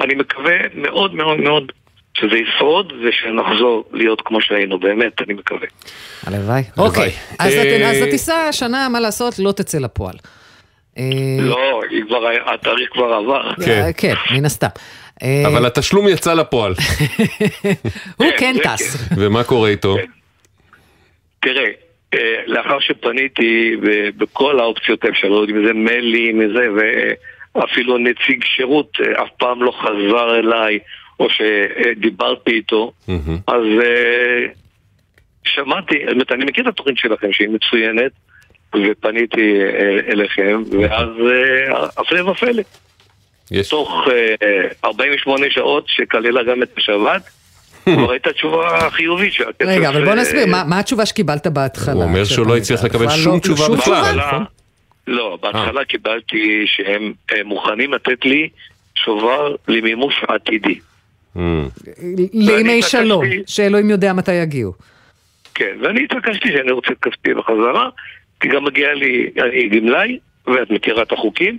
אני מקווה מאוד מאוד מאוד שזה ישרוד ושנחזור להיות כמו שהיינו, באמת, אני מקווה. הלוואי. אוקיי, אז הט- אז הטיסה השנה, מה לעשות, לא תצא לפועל. אה, לא, התאריך כבר עבר. אה, כן, מן הסתם. אה, אבל התשלום יצא לפועל. הוא כן טס. ומה קורה איתו? תראה, אה, לאחר שפניתי בכל האופציות האפשריות, אם זה מיילים, מזה, אפילו נציג שירות אה, אף פעם לא חזר אליי או שדיברתי איתו, אז שמעתי, זאת אומרת, אני מכיר את התוכנית שלכם שהיא מצוינת, ופניתי אליכם, ואז הפלא ופלא. יש... תוך 48 שעות שכללה גם את השבת, כבר הייתה תשובה חיובית שהכסף... רגע, אבל בוא נסביר, מה התשובה שקיבלת בהתחלה? הוא אומר שהוא לא הצליח לקבל שום לא- תשובה בכלל, נכון? לא, בהתחלה קיבלתי שהם מוכנים לתת לי שובר למימוש עתידי. Mm. לימי שלום, שאלוהים יודע מתי יגיעו. כן, ואני התעקשתי שאני רוצה את כספי בחזרה, כי גם מגיע לי, אני גמלאי, ואת מכירה את החוקים.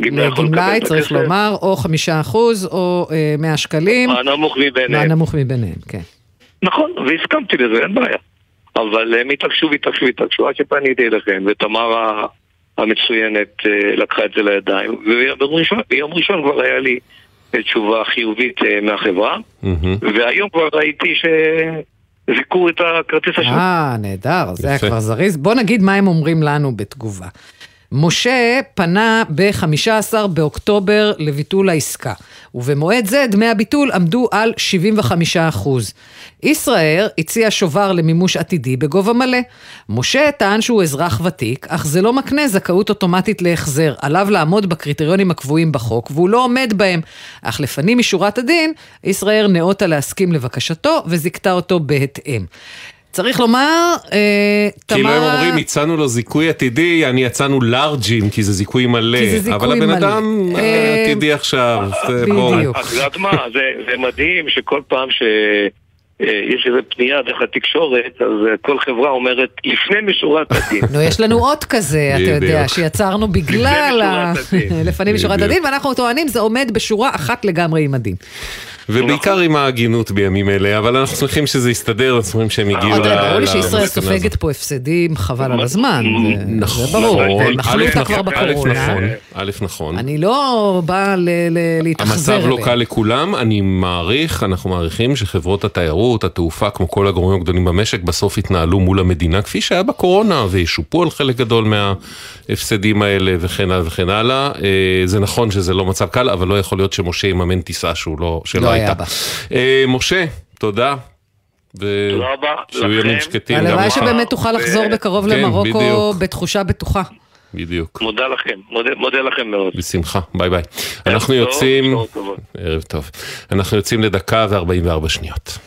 גמלאי צריך לומר, או חמישה אחוז, או אה, מאה שקלים. הנמוך מביניהם. הנמוך מביניהם, כן. נכון, והסכמתי לזה, אין בעיה. אבל הם התעקשו והתעקשו והתעקשו עד שפניתי אליכם, ותמר המצוינת אה, לקחה את זה לידיים, וביום ראשון כבר היה לי תשובה חיובית אה, מהחברה, והיום כבר ראיתי ש... זיכו את הכרטיס השני. אה, נהדר, זה היה כבר זריז. בוא נגיד מה הם אומרים לנו בתגובה. משה פנה ב-15 באוקטובר לביטול העסקה, ובמועד זה דמי הביטול עמדו על 75 אחוז. ישראייר הציע שובר למימוש עתידי בגובה מלא. משה טען שהוא אזרח ותיק, אך זה לא מקנה זכאות אוטומטית להחזר. עליו לעמוד בקריטריונים הקבועים בחוק, והוא לא עומד בהם. אך לפנים משורת הדין, ישראייר נאותה להסכים לבקשתו וזיכתה אותו בהתאם. צריך לומר, אה, תמר... כאילו הם אומרים, הצענו לו זיכוי עתידי, אני יצאנו לארג'ים, כי זה זיכוי מלא. כי זה זיכוי מלא. אבל הבן אדם אה, עתידי עכשיו, בדיוק. את יודעת מה, זה מדהים שכל פעם ש... יש איזו פנייה דרך התקשורת, אז כל חברה אומרת, לפני משורת הדין. נו, יש לנו עוד כזה, אתה יודע, שיצרנו בגלל... לפנים משורת הדין, ואנחנו טוענים, זה עומד בשורה אחת לגמרי עם הדין. ובעיקר נכון. עם ההגינות בימים אלה, אבל אנחנו שמחים שזה יסתדר, אנחנו שמחים שהם הגיעו ל... ברור לי שישראל סופגת פה הפסדים חבל על הזמן, נכון, זה ברור, הם אכלו אותה כבר בקורונה. נכון, א' נכון. אני לא באה להתאכזר המצב לא קל לכולם, אני מעריך, אנחנו מעריכים שחברות התיירות, התעופה, כמו כל הגורמים הגדולים במשק, בסוף יתנהלו מול המדינה, כפי שהיה בקורונה, וישופו על חלק גדול מההפסדים האלה וכן הלאה וכן הלאה. אה, זה נכון שזה לא מצב קל, אבל לא יכול להיות שמשה יממן טיסה שהוא לא... שלא בה. אה, משה, תודה. תודה רבה. שיהיו ימים שקטים. הלוואי שבאמת תוכל לחזור בקרוב כן, למרוקו בתחושה בטוחה. בדיוק. מודה לכם, מודה, מודה לכם מאוד. בשמחה, ביי ביי. אנחנו יוצאים, ערב טוב, אנחנו יוצאים לדקה ו-44 שניות.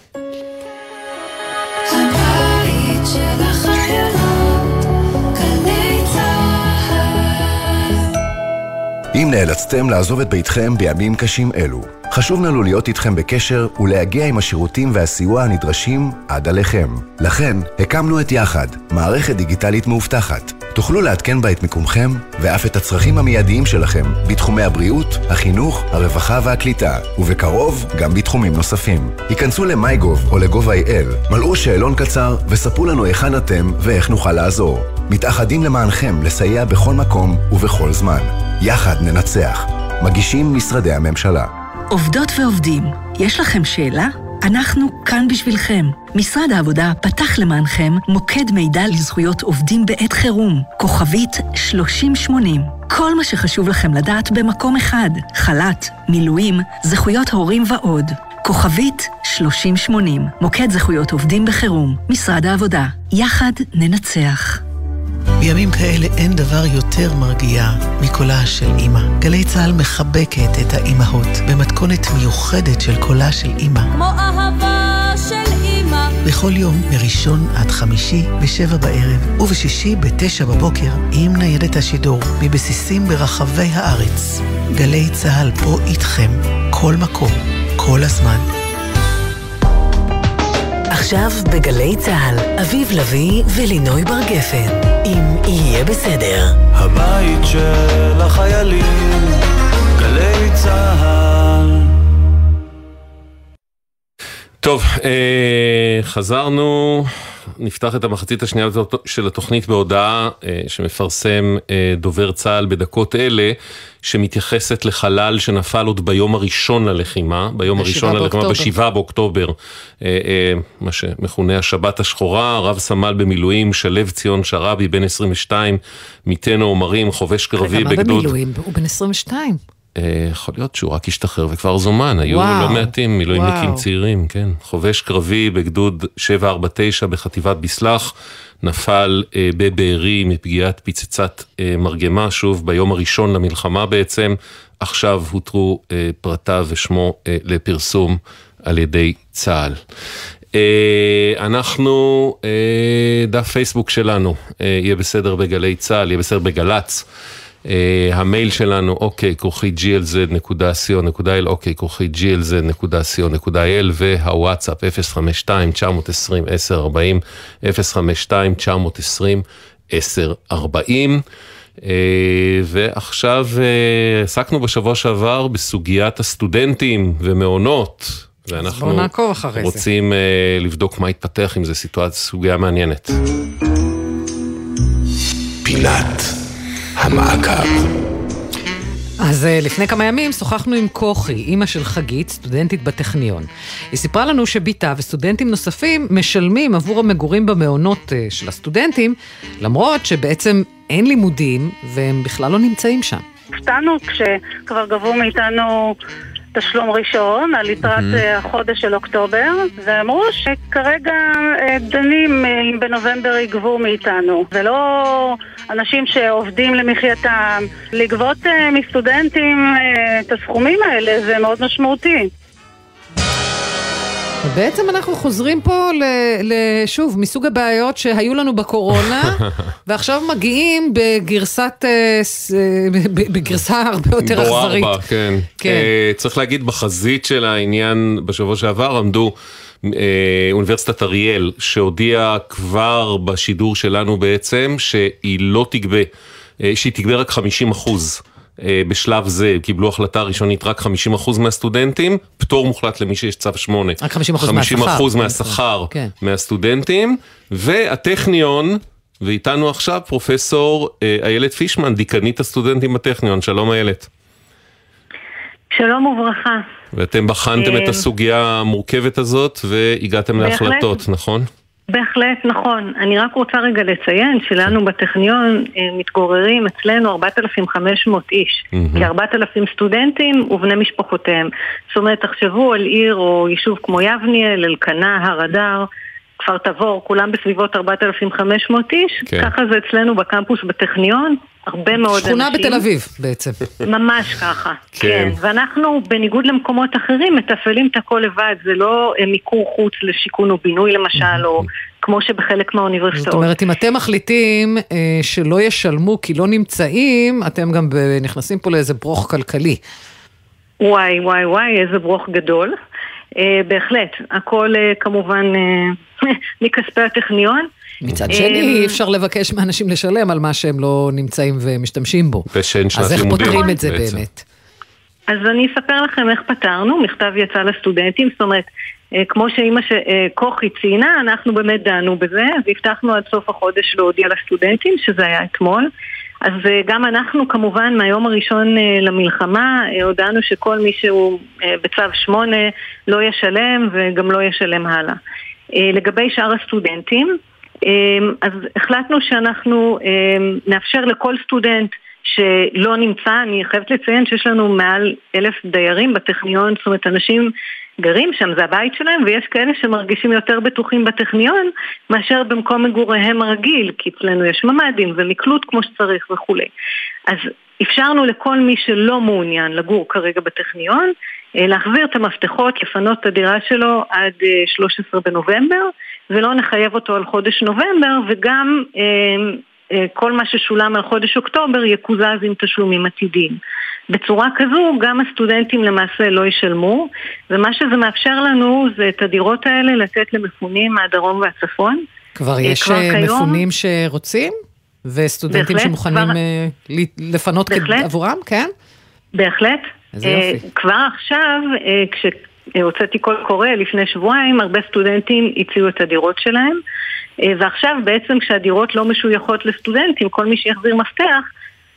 נאלצתם לעזוב את ביתכם בימים קשים אלו, חשוב לנו להיות איתכם בקשר ולהגיע עם השירותים והסיוע הנדרשים עד עליכם. לכן, הקמנו את יחד, מערכת דיגיטלית מאובטחת. תוכלו לעדכן בה את מיקומכם ואף את הצרכים המיידיים שלכם בתחומי הבריאות, החינוך, הרווחה והקליטה, ובקרוב גם בתחומים נוספים. היכנסו ל-MyGov או ל-gov.il, מלאו שאלון קצר וספרו לנו היכן אתם ואיך נוכל לעזור. מתאחדים למענכם לסייע בכל מקום ובכל זמן. יחד ננצח. מגישים משרדי הממשלה. עובדות ועובדים, יש לכם שאלה? אנחנו כאן בשבילכם. משרד העבודה פתח למענכם מוקד מידע לזכויות עובדים בעת חירום, כוכבית 3080. כל מה שחשוב לכם לדעת במקום אחד, חל"ת, מילואים, זכויות הורים ועוד. כוכבית 3080, מוקד זכויות עובדים בחירום, משרד העבודה. יחד ננצח. בימים כאלה אין דבר יותר מרגיע מקולה של אימא. גלי צה"ל מחבקת את האימהות במתכונת מיוחדת של קולה של אימא. כמו אהבה של אימא. בכל יום, מראשון עד חמישי, בשבע בערב, ובשישי בתשע בבוקר, עם ניידת השידור, מבסיסים ברחבי הארץ. גלי צה"ל פה איתכם, כל מקום, כל הזמן. עכשיו בגלי צה"ל, אביב לביא ולינוי בר גפן, אם יהיה בסדר. הבית של החיילים, גלי צה"ל טוב, אה, חזרנו, נפתח את המחצית השנייה של התוכנית בהודעה אה, שמפרסם אה, דובר צה"ל בדקות אלה, שמתייחסת לחלל שנפל עוד ביום הראשון ללחימה, ביום הראשון ללחימה, בשבעה באוקטובר, מה שמכונה השבת השחורה, רב סמל במילואים, שלו ציון שרבי, בן 22, מיתנו עומרים, חובש קרבי בגדוד. רגע, מה במילואים? הוא בן 22. אה, יכול להיות שהוא רק השתחרר וכבר זומן, היו וואו, לא מעטים מילואימניקים צעירים, כן. חובש קרבי בגדוד 749 בחטיבת ביסלח, נפל אה, בבארי מפגיעת פצצת אה, מרגמה, שוב ביום הראשון למלחמה בעצם, עכשיו הותרו אה, פרטיו ושמו אה, לפרסום על ידי צה"ל. אה, אנחנו, אה, דף פייסבוק שלנו, יהיה בסדר בגלי צה"ל, יהיה בסדר בגל"צ. Uh, המייל שלנו, אוקיי, כרוכי glz.co.il, אוקיי, כרוכי glz.co.il, והוואטסאפ 052-920-1040, 052-920-1040. Uh, ועכשיו uh, עסקנו בשבוע שעבר בסוגיית הסטודנטים ומעונות. ואנחנו רוצים uh, לבדוק מה התפתח עם זה, סיטואציה, סוגיה מעניינת. פילת המעקב. אז אה, לפני כמה ימים שוחחנו עם כוכי, אימא של חגית, סטודנטית בטכניון. היא סיפרה לנו שבתה וסטודנטים נוספים משלמים עבור המגורים במעונות אה, של הסטודנטים, למרות שבעצם אין לימודים והם בכלל לא נמצאים שם. הופתענו כשכבר גבו מאיתנו תשלום ראשון על יתרת mm-hmm. החודש של אוקטובר, ואמרו שכרגע אה, דנים אה, אם בנובמבר יגבו מאיתנו. זה לא אנשים שעובדים למחייתם. לגבות מסטודנטים את הסכומים האלה זה מאוד משמעותי. בעצם אנחנו חוזרים פה לשוב, מסוג הבעיות שהיו לנו בקורונה, ועכשיו מגיעים בגרסת, אה, בגרסה הרבה יותר אכזרית. דור ארבע, כן. כן. Uh, צריך להגיד, בחזית של העניין בשבוע שעבר עמדו אוניברסיטת אריאל, שהודיעה כבר בשידור שלנו בעצם, שהיא לא תגבה, שהיא תגבה רק 50 אחוז. אה, בשלב זה קיבלו החלטה ראשונית רק 50% מהסטודנטים, פטור מוחלט למי שיש צו 8. רק 50% 50 מהשכר. 50% מהשכר כן. מהסטודנטים, והטכניון, ואיתנו עכשיו פרופסור אה, איילת פישמן, דיקנית הסטודנטים בטכניון, שלום איילת. שלום וברכה. ואתם בחנתם את אה, הסוגיה המורכבת הזאת והגעתם להחלטות, נכון? בהחלט נכון. אני רק רוצה רגע לציין שלנו בטכניון אה, מתגוררים אצלנו 4,500 איש, mm-hmm. כ-4,000 סטודנטים ובני משפחותיהם. זאת אומרת, תחשבו על עיר או יישוב כמו יבניאל, אלקנה, הר אדר. כפר תבור, כולם בסביבות 4,500 איש, כן. ככה זה אצלנו בקמפוס בטכניון, הרבה מאוד שכונה אנשים. שכונה בתל אביב בעצם. ממש ככה, כן. כן. ואנחנו, בניגוד למקומות אחרים, מתפעלים את הכל לבד, זה לא אה, מיקור חוץ לשיכון או בינוי למשל, או כמו שבחלק מהאוניברסיטאות. זאת אומרת, אם אתם מחליטים אה, שלא ישלמו כי לא נמצאים, אתם גם נכנסים פה לאיזה ברוך כלכלי. וואי, וואי, וואי, איזה ברוך גדול. אה, בהחלט, הכל אה, כמובן אה, מכספי הטכניון. מצד שני, אי אפשר לבקש מאנשים לשלם על מה שהם לא נמצאים ומשתמשים בו. ושאין שנת לימודים. אז איך פותרים את זה בעצם. באמת? אז אני אספר לכם איך פתרנו, מכתב יצא לסטודנטים, זאת אומרת, כמו שאימא כוכי ציינה, אנחנו באמת דנו בזה, והבטחנו עד סוף החודש להודיע לסטודנטים, שזה היה אתמול. אז אה, גם אנחנו כמובן מהיום הראשון אה, למלחמה אה, הודענו שכל מי שהוא בצו 8 לא ישלם וגם לא ישלם הלאה. לגבי שאר הסטודנטים, אז החלטנו שאנחנו נאפשר לכל סטודנט שלא נמצא, אני חייבת לציין שיש לנו מעל אלף דיירים בטכניון, זאת אומרת אנשים גרים שם, זה הבית שלהם, ויש כאלה שמרגישים יותר בטוחים בטכניון מאשר במקום מגוריהם הרגיל, כי אצלנו יש ממ"דים ומקלוט כמו שצריך וכולי. אז אפשרנו לכל מי שלא מעוניין לגור כרגע בטכניון, אה, להחזיר את המפתחות, לפנות את הדירה שלו עד 13 אה, בנובמבר, ולא נחייב אותו על חודש נובמבר, וגם אה, כל מה ששולם על חודש אוקטובר יקוזז עם תשלומים עתידיים. בצורה כזו גם הסטודנטים למעשה לא ישלמו, ומה שזה מאפשר לנו זה את הדירות האלה לתת למפונים מהדרום והצפון. כבר אה, יש כבר אה, מפונים כיום, שרוצים? וסטודנטים בהחלט, שמוכנים כבר, אה, לפנות בהחלט, עבורם, כן? בהחלט. כבר עכשיו, הוצאתי קול קורא לפני שבועיים, הרבה סטודנטים הציעו את הדירות שלהם, ועכשיו בעצם כשהדירות לא משויכות לסטודנטים, כל מי שיחזיר מפתח,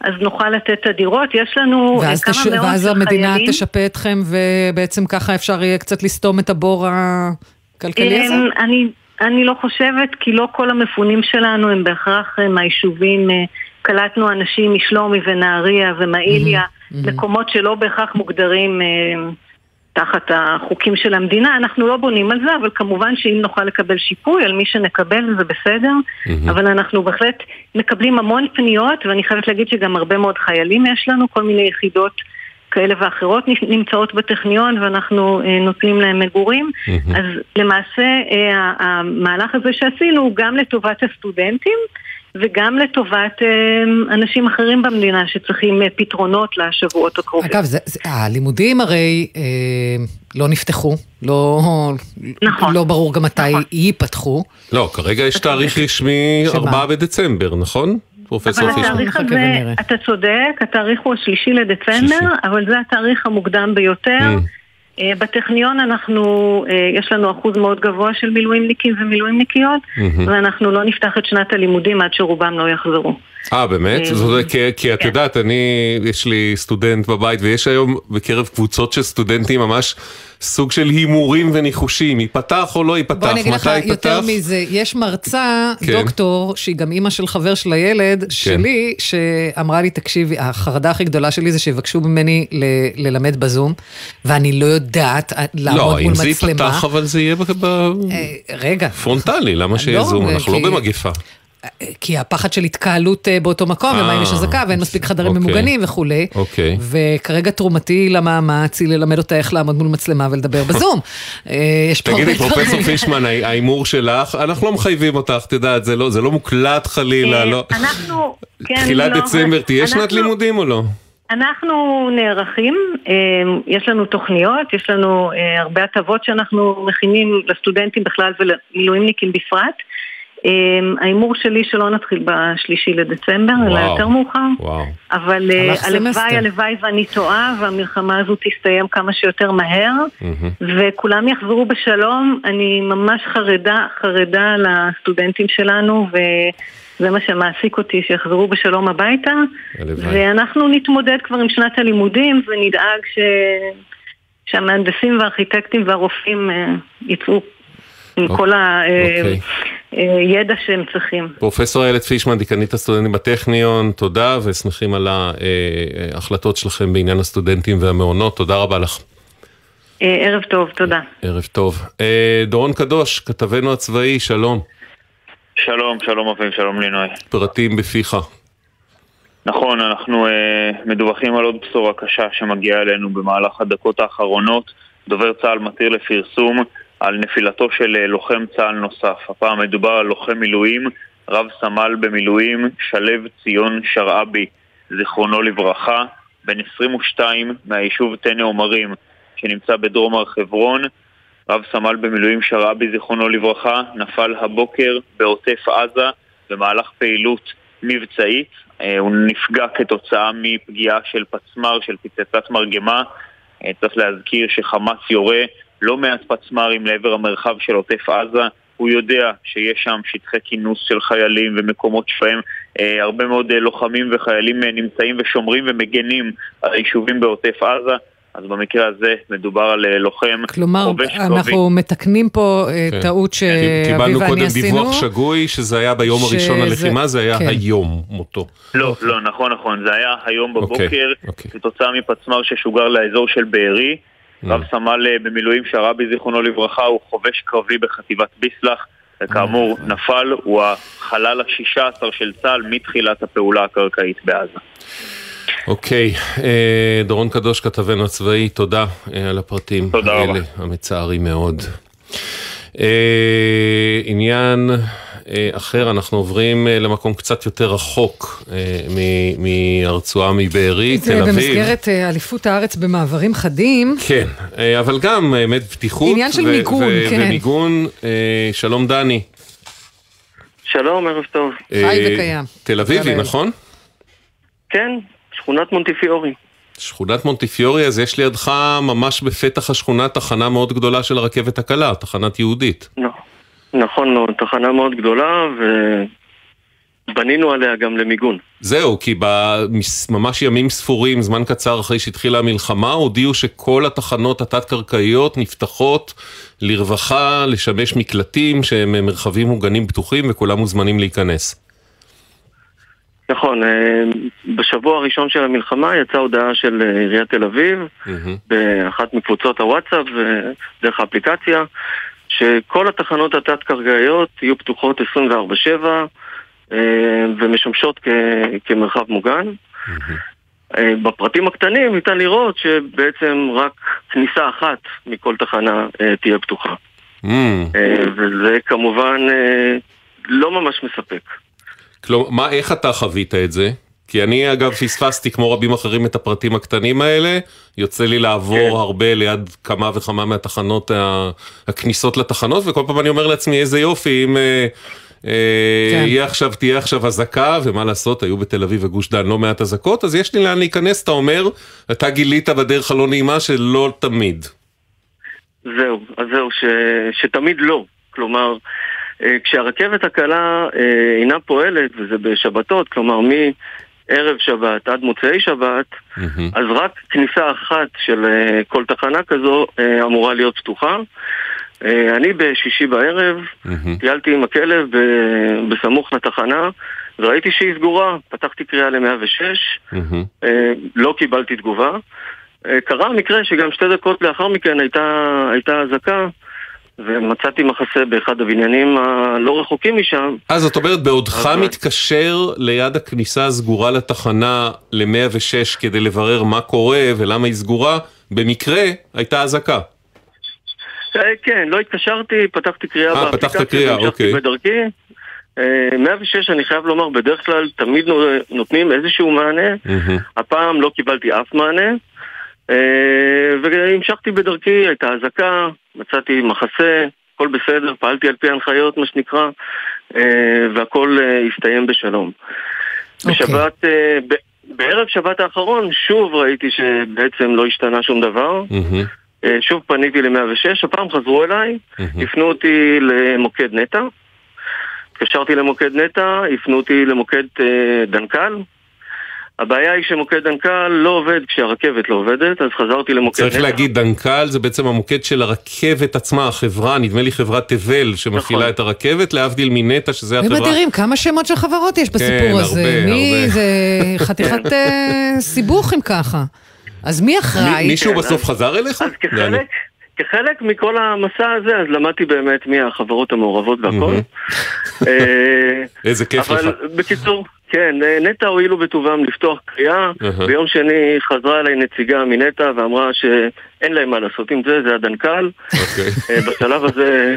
אז נוכל לתת את הדירות. יש לנו ואז כמה תש... מאות של חיילים. ואז המדינה תשפה אתכם, ובעצם ככה אפשר יהיה קצת לסתום את הבור הכלכלי הזה? אמ, אני, אני לא חושבת, כי לא כל המפונים שלנו הם בהכרח אה, מהיישובים, אה, קלטנו אנשים משלומי ונהריה ומעיליה, מקומות שלא בהכרח מוגדרים אה, תחת החוקים של המדינה, אנחנו לא בונים על זה, אבל כמובן שאם נוכל לקבל שיפוי על מי שנקבל זה בסדר, אבל אנחנו בהחלט מקבלים המון פניות, ואני חייבת להגיד שגם הרבה מאוד חיילים יש לנו, כל מיני יחידות כאלה ואחרות נמצאות בטכניון ואנחנו אה, נותנים להם מגורים. אז למעשה אה, המהלך הזה שעשינו הוא גם לטובת הסטודנטים וגם לטובת אה, אנשים אחרים במדינה שצריכים אה, פתרונות לשבועות הקרובים. אגב, זה, זה, הלימודים הרי אה, לא נפתחו, לא, נכון. לא ברור גם מתי נכון. ייפתחו. לא, כרגע יש תאריך רשמי 4 בדצמבר, נכון? פרופסור אבל התאריך הזה, אתה צודק, התאריך הוא השלישי לדצמבר, אבל זה התאריך המוקדם ביותר. Mm. בטכניון אנחנו, יש לנו אחוז מאוד גבוה של מילואימניקים ומילואימניקיות, ואנחנו לא נפתח את שנת הלימודים עד שרובם לא יחזרו. אה, באמת? זאת כי, כי את כן. יודעת, אני, יש לי סטודנט בבית, ויש היום בקרב קבוצות של סטודנטים ממש סוג של הימורים וניחושים, ייפתח או לא ייפתח, בוא אני אגיד לך מתי יותר ייפתח? מזה, יש מרצה, כן. דוקטור, שהיא גם אימא של חבר של הילד, שלי, שאמרה לי, תקשיבי, החרדה הכי גדולה שלי זה שיבקשו ממני ל- ללמד בזום, ואני לא יודעת לעמוד לא, מול אם זה מצלמה. ייפתח, אבל זה יהיה ב- אה, רגע, פרונטלי, למה שיהיה לא, זום? אנחנו לא כי- במגפה. כי הפחד של התקהלות אה, באותו מקום, ומה אם יש אה, אזעקה ואין מספיק חדרים אוקיי. ממוגנים וכולי. אוקיי. וכרגע תרומתי למאמץ היא ללמד אותה איך לעמוד מול מצלמה ולדבר בזום. אה, יש פה תגידי, פרופסור. פישמן, ההי- ההימור שלך, אנחנו לא מחייבים אותך, את יודעת, זה לא- זה לא מוקלט חלילה, לא... אנחנו, כן, תחילת לא, דצמבר, תהיה שנת לימודים או לא? אנחנו נערכים, יש לנו תוכניות, יש לנו הרבה הטבות שאנחנו מכינים לסטודנטים בכלל ולמילואימניקים בפרט. אה, ההימור שלי שלא נתחיל בשלישי לדצמבר, אלא. יותר מאוחר. וואו. אבל אה. הלוואי, הלוואי ואני טועה, והמלחמה הזו תסתיים כמה שיותר מהר, וכולם יחזרו בשלום. אני ממש חרדה, חרדה לסטודנטים שלנו, וזה מה שמעסיק אותי, שיחזרו בשלום הביתה. הלוואי. ואנחנו נתמודד כבר עם שנת הלימודים, ונדאג ש... שהמהנדסים והארכיטקטים והרופאים אה, יצאו עם כל אוקיי. הידע שהם צריכים. פרופסור איילת פישמן, דיקנית הסטודנטים בטכניון, תודה ושמחים על ההחלטות שלכם בעניין הסטודנטים והמעונות, תודה רבה לך. אה, ערב טוב, תודה. ערב טוב. אה, דורון קדוש, כתבנו הצבאי, שלום. שלום, שלום אביב, שלום לינוי. פרטים בפיך. נכון, אנחנו אה, מדווחים על עוד בשורה קשה שמגיעה אלינו במהלך הדקות האחרונות. דובר צה"ל מתיר לפרסום על נפילתו של אה, לוחם צה"ל נוסף. הפעם מדובר על לוחם מילואים, רב סמל במילואים, שלו ציון שרעבי, זיכרונו לברכה, בן 22 מהיישוב טנא עומרים, שנמצא בדרום הר חברון. רב סמל במילואים שרעבי, זיכרונו לברכה, נפל הבוקר בעוטף עזה במהלך פעילות מבצעית. אה, הוא נפגע כתוצאה מפגיעה של פצמ"ר, של פצצת מרגמה. אה, צריך להזכיר שחמאס יורה לא מעט פצמ"רים לעבר המרחב של עוטף עזה. הוא יודע שיש שם שטחי כינוס של חיילים ומקומות שבהם אה, הרבה מאוד אה, לוחמים וחיילים אה, נמצאים ושומרים ומגנים על היישובים בעוטף עזה. אז במקרה הזה מדובר על אה, לוחם כלומר, חובש קרבי. אנחנו מתקנים פה אה, כן. טעות שאביב קיבלנו ואני קודם עשינו. דיווח שגוי, שזה היה ביום הראשון שזה- ללחימה, זה היה כן. היום מותו. לא, לא, נכון, נכון. זה היה היום אוקיי, בבוקר, כתוצאה מפצמ"ר ששוגר לאזור של בארי. Mm. רב סמל אה, במילואים שרבי זיכרונו לברכה הוא חובש קרבי בחטיבת ביסלח, וכאמור Mm. נפל, הוא החלל השישה עשר של צה"ל מתחילת הפעולה הקרקעית בעזה. אוקיי, אה, דורון קדוש, כתבנו הצבאי, תודה אה, על הפרטים תודה האלה. המצערים מאוד. עניין אחר, אנחנו עוברים אה, למקום קצת יותר רחוק אה, מ- מהרצועה מבארי, זה תל אביב. במסגרת אה, אליפות הארץ במעברים חדים. כן, אה, אבל גם באמת פתיחות. עניין של מיגון, ו- כן. ומיגון, אה, שלום דני. שלום, ערב טוב. חי אה, וקיים. תל אביבי. נכון? כן, שכונת מונטיפיורי. שכונת מונטיפיורי, אז יש לידך ממש בפתח השכונה תחנה מאוד גדולה של הרכבת הקלה, תחנת יהודית. נכון מאוד, תחנה מאוד גדולה, ובנינו עליה גם למיגון. זהו, כי בממש ימים ספורים, זמן קצר אחרי שהתחילה המלחמה, הודיעו שכל התחנות התת-קרקעיות נפתחות לרווחה, לשמש מקלטים שהם מרחבים מוגנים פתוחים וכולם מוזמנים להיכנס. נכון, אה, בשבוע הראשון של המלחמה יצאה הודעה של אה, עיריית תל אביב, באחת מקבוצות הוואטסאפ ודרך האפליקציה, שכל התחנות התת-קרקעיות יהיו פתוחות 24/7 אה, ומשמשות כמרחב מוגן. בפרטים הקטנים ניתן לראות שבעצם רק כניסה אחת מכל תחנה תהיה פתוחה. וזה כמובן לא ממש מספק. כלומר, מה, איך אתה חווית את זה? כי אני אגב פספסתי כמו רבים אחרים את הפרטים הקטנים האלה, יוצא לי לעבור כן. הרבה ליד כמה וכמה מהתחנות, הכניסות לתחנות, וכל פעם אני אומר לעצמי איזה יופי, אם אה, אה, כן. יהיה עכשיו, תהיה עכשיו אזעקה, ומה לעשות, היו בתל אביב וגוש דן לא מעט אזעקות, אז יש לי לאן להיכנס, אתה אומר, אתה גילית בדרך הלא נעימה שלא תמיד. זהו, אז זהו, ש, שתמיד לא. כלומר, אה, כשהרכבת הקלה אינה פועלת, וזה בשבתות, כלומר מערב שבת עד מוצאי שבת, mm-hmm. אז רק כניסה אחת של אה, כל תחנה כזו אמורה להיות פתוחה. אני בשישי בערב mm-hmm. טיילתי עם הכלב בסמוך לתחנה וראיתי שהיא סגורה, פתחתי קריאה ל-106, mm-hmm. לא קיבלתי תגובה. קרה מקרה שגם שתי דקות לאחר מכן הייתה אזעקה ומצאתי מחסה באחד הבניינים הלא רחוקים משם. אז זאת אומרת, בעודך אבל... מתקשר ליד הכניסה הסגורה לתחנה ל-106 כדי לברר מה קורה ולמה היא סגורה, במקרה הייתה אזעקה. אה, כן, לא התקשרתי, פתחתי קריאה באפליקציה. אה, פתחת קריאה, אוקיי. בדרכי. 106, אה, אני חייב לומר, בדרך כלל תמיד נותנים איזשהו מענה. הפעם לא קיבלתי אף מענה. והמשכתי בדרכי, הייתה אזעקה, מצאתי מחסה, הכל בסדר, פעלתי על פי ההנחיות, מה שנקרא, אה, והכל אה, הסתיים בשלום. Okay. אוקיי. בשבת, אה, בערב שבת האחרון, שוב ראיתי שבעצם לא השתנה שום דבר. Mm-hmm. שוב פניתי ל-106, הפעם חזרו אליי, mm-hmm. הפנו אותי למוקד נטע. התקשרתי למוקד נטע, הפנו אותי למוקד דנקל, הבעיה היא שמוקד דנקל לא עובד כשהרכבת לא עובדת, אז חזרתי למוקד צריך נטע. להגיד, דנקל זה בעצם המוקד של הרכבת עצמה, החברה, נדמה לי חברת תבל שמפעילה נכון. את הרכבת, להבדיל מנטע שזה החברה. ומדהים, כמה שמות של חברות יש בסיפור כן, הזה. כן, הרבה, מי הרבה. זה חתיכת אה, סיבוך אם ככה. אז מי אחראי? מישהו כן, בסוף חזר אליך? אז כחלק... כחלק מכל המסע הזה, אז למדתי באמת מי החברות המעורבות והכל. אה, איזה כיף לך. אבל בקיצור, כן, נטע הואילו בטובם לפתוח קריאה, uh-huh. ביום שני חזרה אליי נציגה מנטע ואמרה שאין להם מה לעשות עם זה, זה הדנקל. Okay. אוקיי. אה, בשלב הזה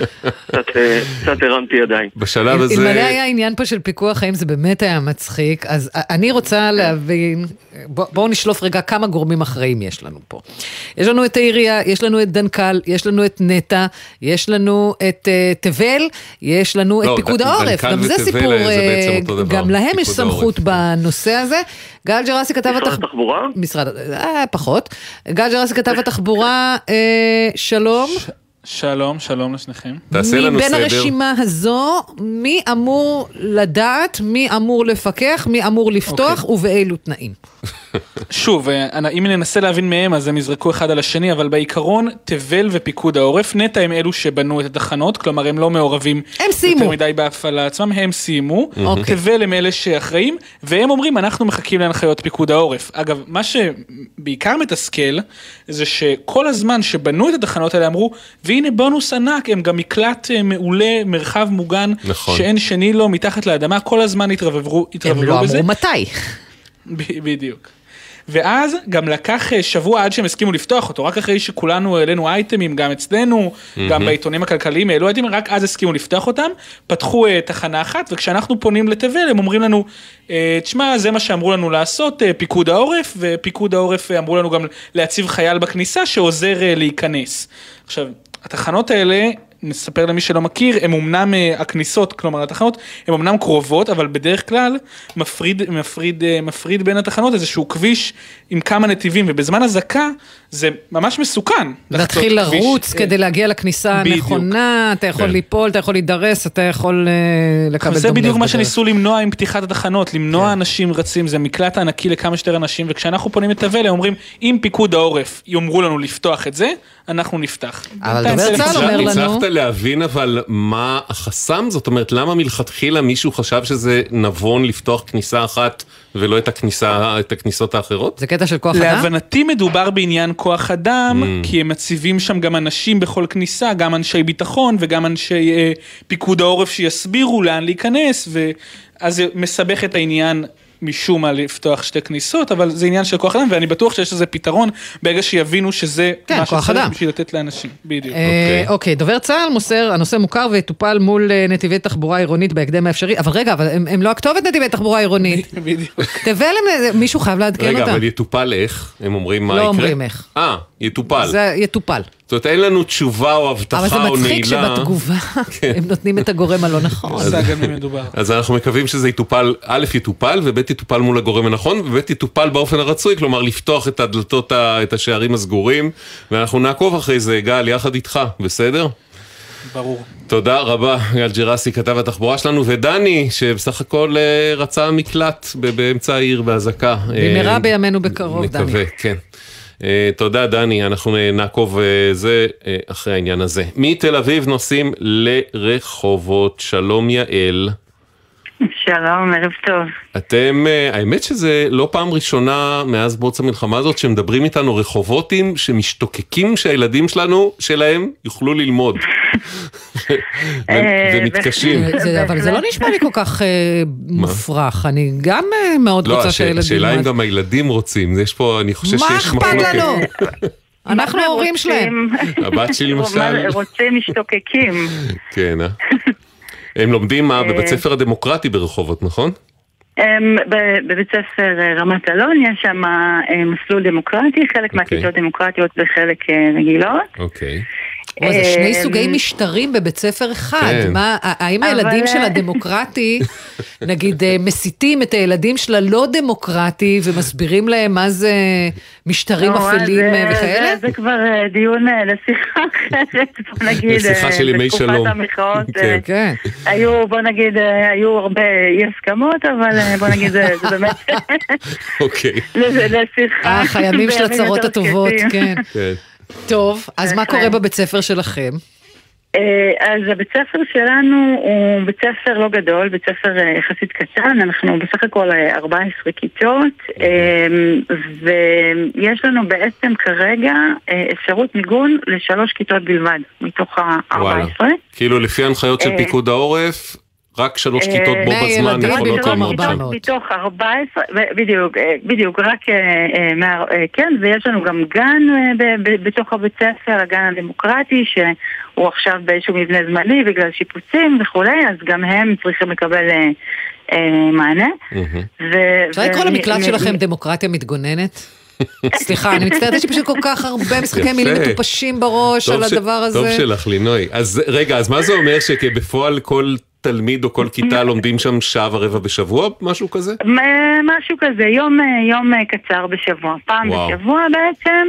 קצת, אה, קצת הרמתי ידיים. בשלב הזה... אלמלא היה עניין פה של פיקוח האם זה באמת היה מצחיק, אז אני רוצה להבין, בואו בוא נשלוף רגע כמה גורמים אחראים יש לנו פה. יש לנו את העירייה, יש לנו את דנקל, יש לנו את נטע, יש לנו את uh, תבל, יש לנו לא, את פיקוד העורף. גם זה סיפור, גם להם יש סמכות בנושא הזה. גל ג'רסי כתב... משרד התחבורה? משרד, אה, פחות. גל ג'רסי כתב התחבורה, אה, שלום. שלום, שלום לשניכם. תעשה לנו סדר. מבין הרשימה הזו, מי אמור לדעת, מי אמור לפקח, מי אמור לפתוח okay. אוקיי. ובאילו תנאים? שוב, אה, אם ננסה להבין מהם, אז הם יזרקו אחד על השני, אבל בעיקרון, תבל ופיקוד העורף, נטע הם אלו שבנו את התחנות, כלומר הם לא מעורבים הם סיימו. יותר מדי בהפעלה עצמם, הם סיימו, okay. אוקיי. תבל הם אלה שאחראים, והם אומרים, אנחנו מחכים להנחיות פיקוד העורף. אגב, מה שבעיקר מתסכל, זה שכל הזמן שבנו את התחנות האלה אמרו, והנה בונוס ענק, הם גם מקלט אה, מעולה, מרחב מוגן, נכון. שאין שני לו, מתחת לאדמה, כל הזמן התרברבו בזה. הם לא אמרו מתי. בדיוק. ואז גם לקח אה, שבוע עד שהם הסכימו לפתוח אותו, רק אחרי שכולנו העלינו אייטמים, גם אצלנו, mm-hmm. גם בעיתונים הכלכליים העלו אייטמים, רק אז הסכימו לפתוח אותם, פתחו uh, תחנה אחת, וכשאנחנו פונים לתבל הם אומרים לנו, תשמע, זה מה שאמרו לנו לעשות, פיקוד העורף, ופיקוד העורף אמרו לנו גם להציב חייל בכניסה שעוזר להיכנס. עכשיו, התחנות האלה נספר למי שלא מכיר, הם אמנם אה, הכניסות, כלומר התחנות, הן אמנם קרובות, אבל בדרך כלל מפריד, מפריד, אה, מפריד בין התחנות איזשהו כביש עם כמה נתיבים, ובזמן אזעקה זה ממש מסוכן. להתחיל לחצות כביש, לרוץ אה, כדי להגיע לכניסה בדיוק. הנכונה, אתה יכול כן. ליפול, אתה יכול להידרס, אתה יכול אה, לקבל אבל זה דום לב בדיוק מה. שניסו למנוע עם פתיחת התחנות, למנוע אנשים רצים, זה מקלט ענקי לכמה שיותר אנשים, וכשאנחנו פונים לתבל, הם אומרים, אם פיקוד העורף יאמרו לנו לפתוח את זה, אנחנו נפתח. אבל דובר צה"ל אומר לנו- להבין אבל מה החסם? זאת אומרת, למה מלכתחילה מישהו חשב שזה נבון לפתוח כניסה אחת ולא את הכניסה, את הכניסות האחרות? זה קטע של כוח אדם? להבנתי מדובר בעניין כוח אדם, Mm. כי הם מציבים שם גם אנשים בכל כניסה, גם אנשי ביטחון וגם אנשי אה, פיקוד העורף שיסבירו לאן להיכנס, ואז זה מסבך את העניין. משום מה לפתוח שתי כניסות, אבל זה עניין של כוח אדם, ואני בטוח שיש לזה פתרון ברגע שיבינו שזה כן, מה שצריך אדם. בשביל לתת לאנשים. בדיוק. אה, אוקיי, דובר צה"ל מוסר, הנושא מוכר ויטופל מול אה, נתיבי תחבורה עירונית בהקדם האפשרי, אבל רגע, אבל הם הם לא הכתובת נתיבי תחבורה עירונית. בדיוק. תבל, הם- מישהו חייב לעדכן רגע, אותם. אבל יטופל איך? הם אומרים מה לא יקרה? אומרים איך. אה, יטופל. זה יטופל. זאת אומרת, אין לנו תשובה או אבל זה הבטחה או מצחיק נעילה. שבתגובה הם נותנים את הגורם הלא נכון. אז אנחנו מקווים שזה יטופל, א', יטופל, וב', יטופל מול הגורם הנכון, וב', יטופל באופן הרצוי, כלומר לפתוח את הדלתות, את השערים הסגורים, ואנחנו נעקוב אחרי זה, גל, יחד איתך, בסדר? ברור. תודה רבה, גל ג'רסי, כתב התחבורה שלנו, ודני, שבסך הכל אה, רצה מקלט ב- באמצע העיר באזעקה. במהרה אה, בימינו בקרוב, דני. מקווה, כן. אה, תודה דני, אנחנו אה, נעקוב אה, זה אחרי העניין הזה. מתל אביב נוסעים לרחובות, שלום יעל. שלום, ערב טוב. אתם, אה, האמת שזה לא פעם ראשונה מאז בוץ המלחמה הזאת שמדברים איתנו רחובותים שמשתוקקים שהילדים שלנו, שלהם, יוכלו ללמוד. אה, ומתקשים. אבל זה לא נשמע לי כל כך אה, מופרך, אני גם מאוד לא, רוצה שהילדים... השאלה אם. גם הילדים רוצים, יש פה, אני חושב מה שיש אכפת מחלוקת. לנו? אנחנו ההורים שלהם. הבת שלי למשל. רוצים משתוקקים. כן, אה? הם לומדים מה? אה. בבית ספר הדמוקרטי ברחובות, נכון? בבית ספר אה, רמת אלון יש שם אה, מסלול דמוקרטי, חלק מהכיתות דמוקרטיות וחלק רגילות. אוקיי. וואי, זה שני אה, סוגי משטרים בבית ספר אחד. כן. מה, האם אבל, הילדים של אה, הדמוקרטי, נגיד, אה, מסיתים את הילדים של הלא דמוקרטי ומסבירים להם מה זה משטרים לא, אפלים זה- אה, וכאלה? זה, זה כבר אה, דיון אה, לשיחה אחרת, בוא נגיד, לשיחה אה, של ימי שלום. בתקופת המחאות. אה, כן. היו, בוא נגיד, אה, היו הרבה אי הסכמות, אבל אה, בוא נגיד, זה זה באמת אוקיי. לשיחה. אך, הימים של הצרות הטובות, שקטים. כן. כן. טוב, אז מה בהחלט. קורה בבית ספר שלכם? אה, אז הבית ספר שלנו הוא בית ספר לא גדול, בית ספר אה, יחסית קטן, אנחנו בסך הכל אה, 14 כיתות, אה, ויש לנו בעצם כרגע אה, אפשרות מיגון לשלוש כיתות בלבד, מתוך וואלה. ה-14. כאילו לפי הנחיות של אה, פיקוד העורף, רק שלוש אה, כיתות בו בזמן יכולות לעמוד שם. מתוך 14, ו- בדיוק, אה, בדיוק, רק, אה, כן, ויש לנו גם גן בתוך הבית ספר, הגן הדמוקרטי, שהוא עכשיו באיזשהו מבנה זמני בגלל שיפוצים וכולי, אז גם הם צריכים לקבל מענה. אפשר לקרוא למקלט שלכם דמוקרטיה מתגוננת? סליחה, אני מצטערת, יש לי פשוט כל כך הרבה משחקי. מילים מטופשים בראש על הדבר הזה. טוב שלך, לינוי. אז רגע, אז מה זה אומר שכבפועל כל תלמיד או כל כיתה לומדים שם שעה ורבע בשבוע? משהו כזה? משהו כזה, יום, אה, יום אה, קצר בשבוע, פעם וואו. בשבוע בעצם.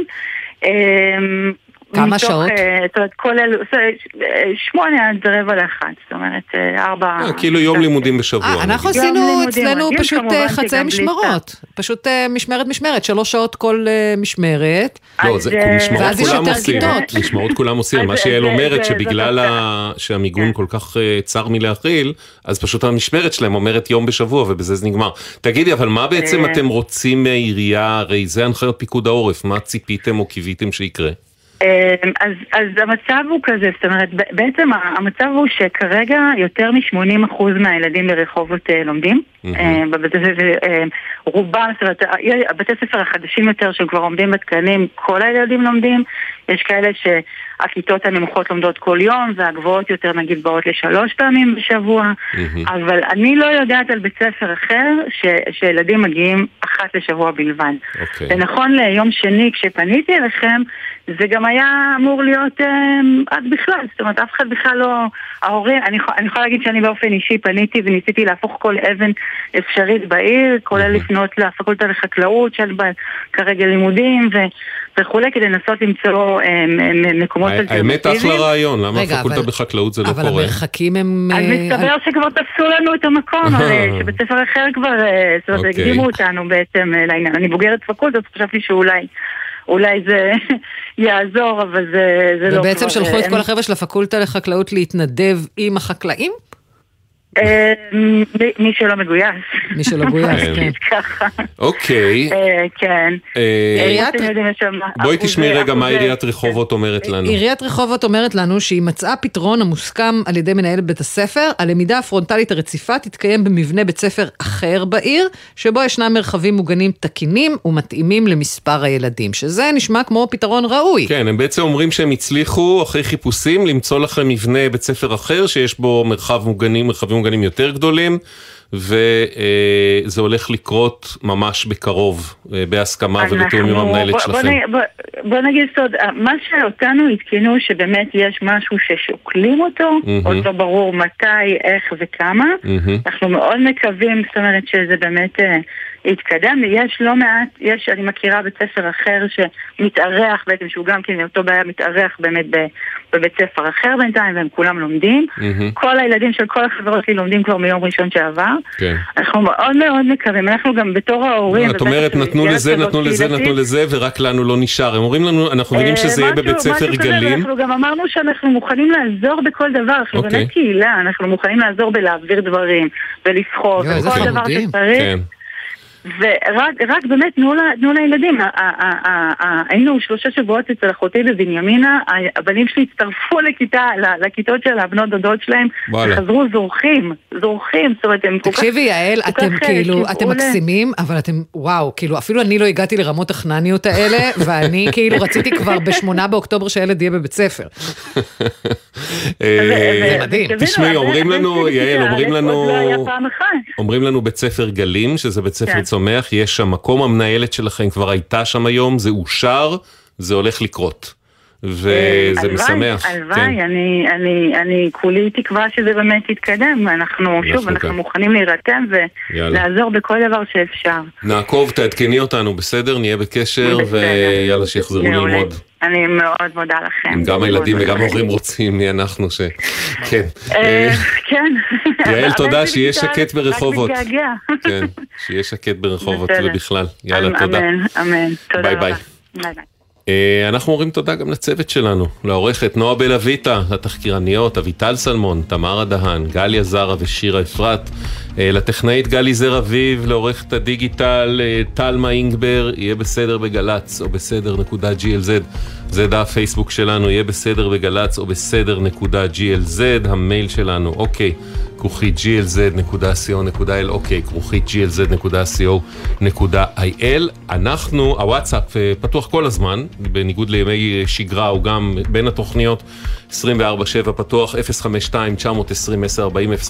כמה מתוך, שעות? אה, זאת אומרת, כולל אה, שמונה עד רבע לאחת, זאת אומרת, אה, ארבע... אה, כאילו יום לימודים בשבוע. אנחנו. עשינו לימודים אצלנו רגיל, פשוט חצי משמרות. פשוט משמרת משמרת, שלוש שעות כל משמרת. לא, זה משמרות כולם עושים. משמרות כולם עושים, מה שיעל אומרת שבגלל שהמיגון כן. כל כך צר מלהכיל, אז פשוט המשמרת שלהם אומרת יום בשבוע ובזה זה נגמר. תגידי, אבל מה בעצם. אתם רוצים מהעירייה, הרי זה הנחיות פיקוד העורף, מה ציפיתם או קיוויתם שיקרה? אמ, אז, אז המצב הוא כזה, זאת אומרת, בעצם המצב הוא שכרגע יותר מ-80% מהילדים ברחובות אה, לומדים. אה, בבתי ספר, אה, רובם, זאת אומרת, הבתי ספר החדשים יותר שכבר עומדים בתקנים, כל הילדים לומדים, יש כאלה שהכיתות הנמוכות לומדות כל יום, והגבוהות יותר נגיד באות לשלוש פעמים בשבוע, אבל אני לא יודעת על בית ספר אחר ש, שילדים מגיעים אחת לשבוע בלבד. אוקיי. ונכון ליום שני, כשפניתי אליכם, זה גם היה אמור להיות אה, עד בכלל, זאת אומרת, אף אחד בכלל לא... ההורים, אני, אני יכולה להגיד שאני באופן אישי פניתי וניסיתי להפוך כל אבן אפשרית בעיר, כולל לפנות לפקולטה לחקלאות, של בה כרגע לימודים ו, וכולי, כדי לנסות למצוא אה, מקומות האמת אחלה רעיון, למה רגע, הפקולטה אבל- בחקלאות זה לא אבל קורה? המרחקים הם... אז אה, מסתבר שכבר תפסו לנו את המקום, הרי שבית ספר אחר כבר, אה, זאת אומרת, אוקיי. הקדימו אותנו בעצם אה, לעניין. אני בוגרת פקולטה, אז חשבתי שאולי אולי זה יעזור, אבל זה זה לא כבר... ובעצם שלחו את כל החבר'ה של הפקולטה לחקלאות להתנדב עם החקלאים? אה, מי- שלא מגויס. מי שלא גויס, כן. נגיד ככה. אוקיי. אה, כן. אה, בואי תשמעי רגע מה עיריית רחובות אומרת לנו. עיריית רחובות אומרת לנו שהיא מצאה פתרון המוסכם על ידי מנהלת בית הספר, הלמידה הפרונטלית הרציפה תתקיים במבנה בית ספר אחר בעיר, שבו ישנם מרחבים מוגנים תקינים ומתאימים למספר הילדים, שזה נשמע כמו פתרון ראוי. כן, הם בעצם אומרים שהם הצליחו אחרי חיפושים למצוא לכם מבנה בית ספר אחר שיש בו מרחב מוגנים, מרחבים מוגנים יותר גדולים, וזה הולך לקרות ממש בקרוב, אה, בהסכמה ובתיאום עם המנהלת בוא- בוא שלכם. נ- בוא- בוא נגיד סוד, מה שאותנו עדכנו שבאמת יש משהו ששוקלים אותו, מהמם. עוד לא ברור מתי, איך וכמה. מהמם. אנחנו מאוד מקווים, זאת אומרת שזה באמת יתקדם. יש לא מעט, יש, אני מכירה בית ספר אחר שמתארח בעצם, שהוא גם כן מאותו בעיה מתארח באמת ב- בבית ספר אחר בינתיים, והם כולם לומדים. מהמם. כל הילדים של כל החברות שלי לומדים כבר מיום ראשון שעבר. כן. אנחנו מאוד מאוד מקווים, אנחנו גם בתור ההורים... את אומרת, נתנו לזה, נתנו לזה, נתנו לזה, ורק לנו לא נשאר. הם אומרים לנו, אנחנו מבינים אה, שזה יהיה בבית ספר גלים. ואנחנו גם אמרנו שאנחנו מוכנים לעזור בכל דבר, אנחנו. באמת קהילה, אנחנו מוכנים לעזור בלהעביר דברים, איזה וכל דבר חמודים. שצריך. ורק רק באמת תנו לה- תנו לילדים, היינו שלושה שבועות אצל אחותי בבנימינה, הבנים שלי הצטרפו לכיתה, לכיתות של הבנות דודות שלהם. וחזרו זורחים, זורחים, זאת אומרת הם כל כך... תקשיבי יעל, אתם אה, כאילו, אתם מקסימים, אבל אתם, וואו, כאילו אפילו אני לא הגעתי לרמות החנניות האלה, ואני כאילו רציתי כבר בשמונה באוקטובר שהילד יהיה בבית ספר. אה, זה מדהים. תשמעי, אומרים לנו, יעל, אומרים לנו, לא. אומרים לנו בית ספר גלים, שזה בית ספר כן. צומח, יש שם מקום, המנהלת שלכם כבר הייתה שם היום, זה אושר, זה הולך לקרות. וזה הלוואי, משמח. כן. הלוואי, אני, אני, אני כולי תקווה שזה באמת יתקדם. אנחנו, שוב, אנחנו כאן. מוכנים להירתם. ולעזור בכל דבר שאפשר. נעקוב, תעדכני אותנו, בסדר? נהיה בקשר, בסדר. ויאללה, שיחזרו. ללמוד. אני מאוד מודה לכם. גם הילדים וגם. ההורים רוצים, מי אנחנו ש... כן. אה, אה, כן. יעל, תודה, שיהיה שקט רק ברחובות. מתגעגע. כן, שיהיה שקט ברחובות. ובכלל. יאללה, תודה. אמן, אמן. תודה רבה. ביי. ביי אנחנו אומרים תודה גם לצוות שלנו, לעורכת נועה בלויטה, לתחקירניות אביטל סלמון, תמרה דהן, גליה זרה ושירה אפרת, אה, לטכנאית גלי זר אביב, לעורכת הדיגיטל אה, טלמה אינגבר, יהיה בסדר בגל"צ או בסדר נקודה glz, זה דף פייסבוק שלנו, יהיה בסדר בגל"צ או בסדר נקודה glz, המייל שלנו, אוקיי. כרוכית glz.co.il, אוקיי, כרוכית glz.co.il. אנחנו, הוואטסאפ אה, פתוח כל הזמן, בניגוד לימי שגרה, הוא גם בין התוכניות 24/7 פתוח, 052-920-1040,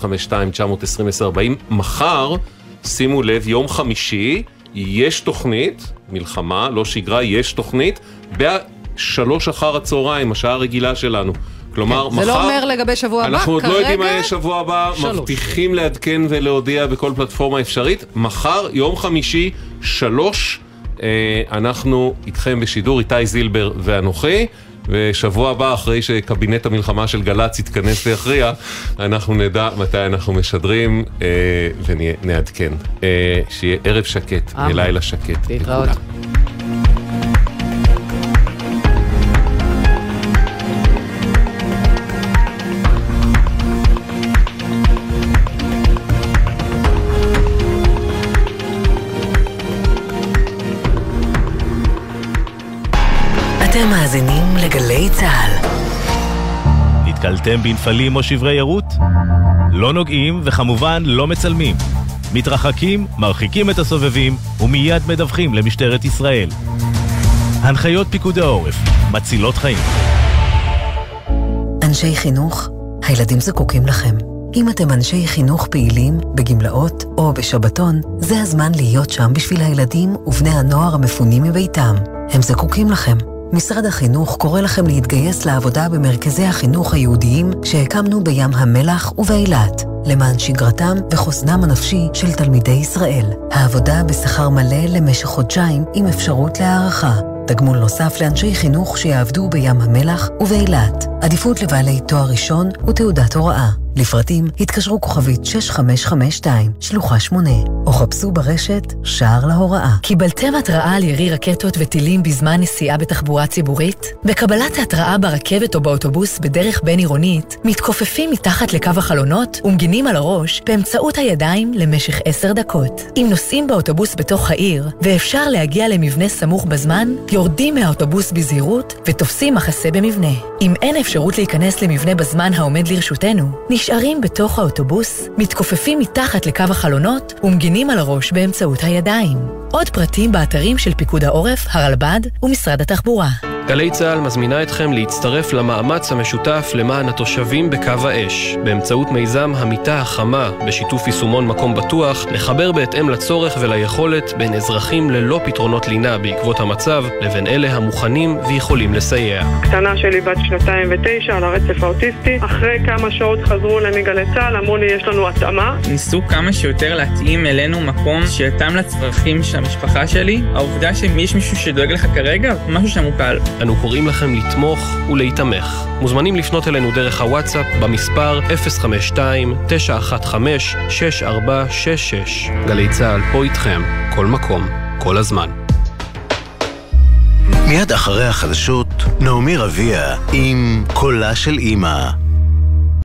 052-920-1040. מחר, שימו לב, יום חמישי, יש תוכנית, מלחמה, לא שגרה, יש תוכנית, בשלוש אחר הצהריים, השעה הרגילה שלנו. כלומר, זה מחר... לא אומר לגבי שבוע הבא, אנחנו עוד לא יודעים מה כרגע, יהיה שבוע הבא, שלוש. מבטיחים לעדכן ולהודיע בכל פלטפורמה אפשרית. מחר, יום חמישי, שלוש, אה, אנחנו איתכם בשידור, איתי זילבר ואנוכי. ושבוע הבא, אחרי שקבינט המלחמה של גל"צ יתכנס ויכריע, אנחנו נדע מתי אנחנו משדרים אה, ונעדכן. אה, שיהיה ערב שקט אמן. ולילה שקט. להתראות. נתקלתם בנפלים או שברי ערות? לא נוגעים וכמובן לא מצלמים. מתרחקים, מרחיקים את הסובבים ומיד מדווחים למשטרת ישראל. הנחיות פיקוד העורף, מצילות חיים. אנשי חינוך, הילדים זקוקים לכם. אם אתם אנשי חינוך פעילים, בגמלאות או בשבתון, זה הזמן להיות שם בשביל הילדים ובני הנוער המפונים מביתם. הם זקוקים לכם. משרד החינוך קורא לכם להתגייס לעבודה במרכזי החינוך היהודיים שהקמנו בים המלח ובאילת, למען שגרתם וחוסנם הנפשי של תלמידי ישראל. העבודה בשכר מלא למשך חודשיים עם אפשרות להערכה. תגמול נוסף לאנשי חינוך שיעבדו בים המלח ובאילת. עדיפות לבעלי תואר ראשון ותעודת הוראה. לפרטים התקשרו כוכבית 6552, שלוחה 8, או חפשו ברשת שער להוראה. קיבלתם התראה על ירי רקטות וטילים בזמן נסיעה בתחבורה ציבורית? בקבלת ההתראה ברכבת או באוטובוס בדרך בין-עירונית, מתכופפים מתחת לקו החלונות ומגינים על הראש באמצעות הידיים למשך עשר דקות. אם נוסעים באוטובוס בתוך העיר ואפשר להגיע למבנה סמוך בזמן, יורדים מהאוטובוס בזהירות ותופסים מחסה במבנה. אם אין אפשרות להיכנס למבנה בזמן העומד לרשותנו, נשארים בתוך האוטובוס, מתכופפים מתחת לקו החלונות ומגינים על הראש באמצעות הידיים. עוד פרטים באתרים של פיקוד העורף, הרלב"ד ומשרד התחבורה. גלי צה"ל מזמינה אתכם להצטרף למאמץ המשותף למען התושבים בקו האש, באמצעות מיזם המיטה החמה, בשיתוף יישומון מקום בטוח, לחבר בהתאם לצורך וליכולת בין אזרחים ללא פתרונות לינה בעקבות המצב, לבין אלה המוכנים ויכולים לסייע. קטנה שלי בת שנתיים ותשע על הרצף האוטיסטי, אחרי כמה שעות חזרו אליי מגלי צה"ל, אמרו לי יש לנו התאמה. ניסו כמה שיותר להתאים אלינו מקום שיתאם לצרכים של המשפחה שלי. העובדה שיש מישהו שדואג לך כרגע, משהו שם הוא קל. אנו קוראים לכם לתמוך ולהיתמך. מוזמנים לפנות אלינו דרך הוואטסאפ במספר 052-915-6466. גלי צה"ל פה איתכם, כל מקום, כל הזמן. מיד אחרי החדשות, נעמי רביע עם קולה של אימא.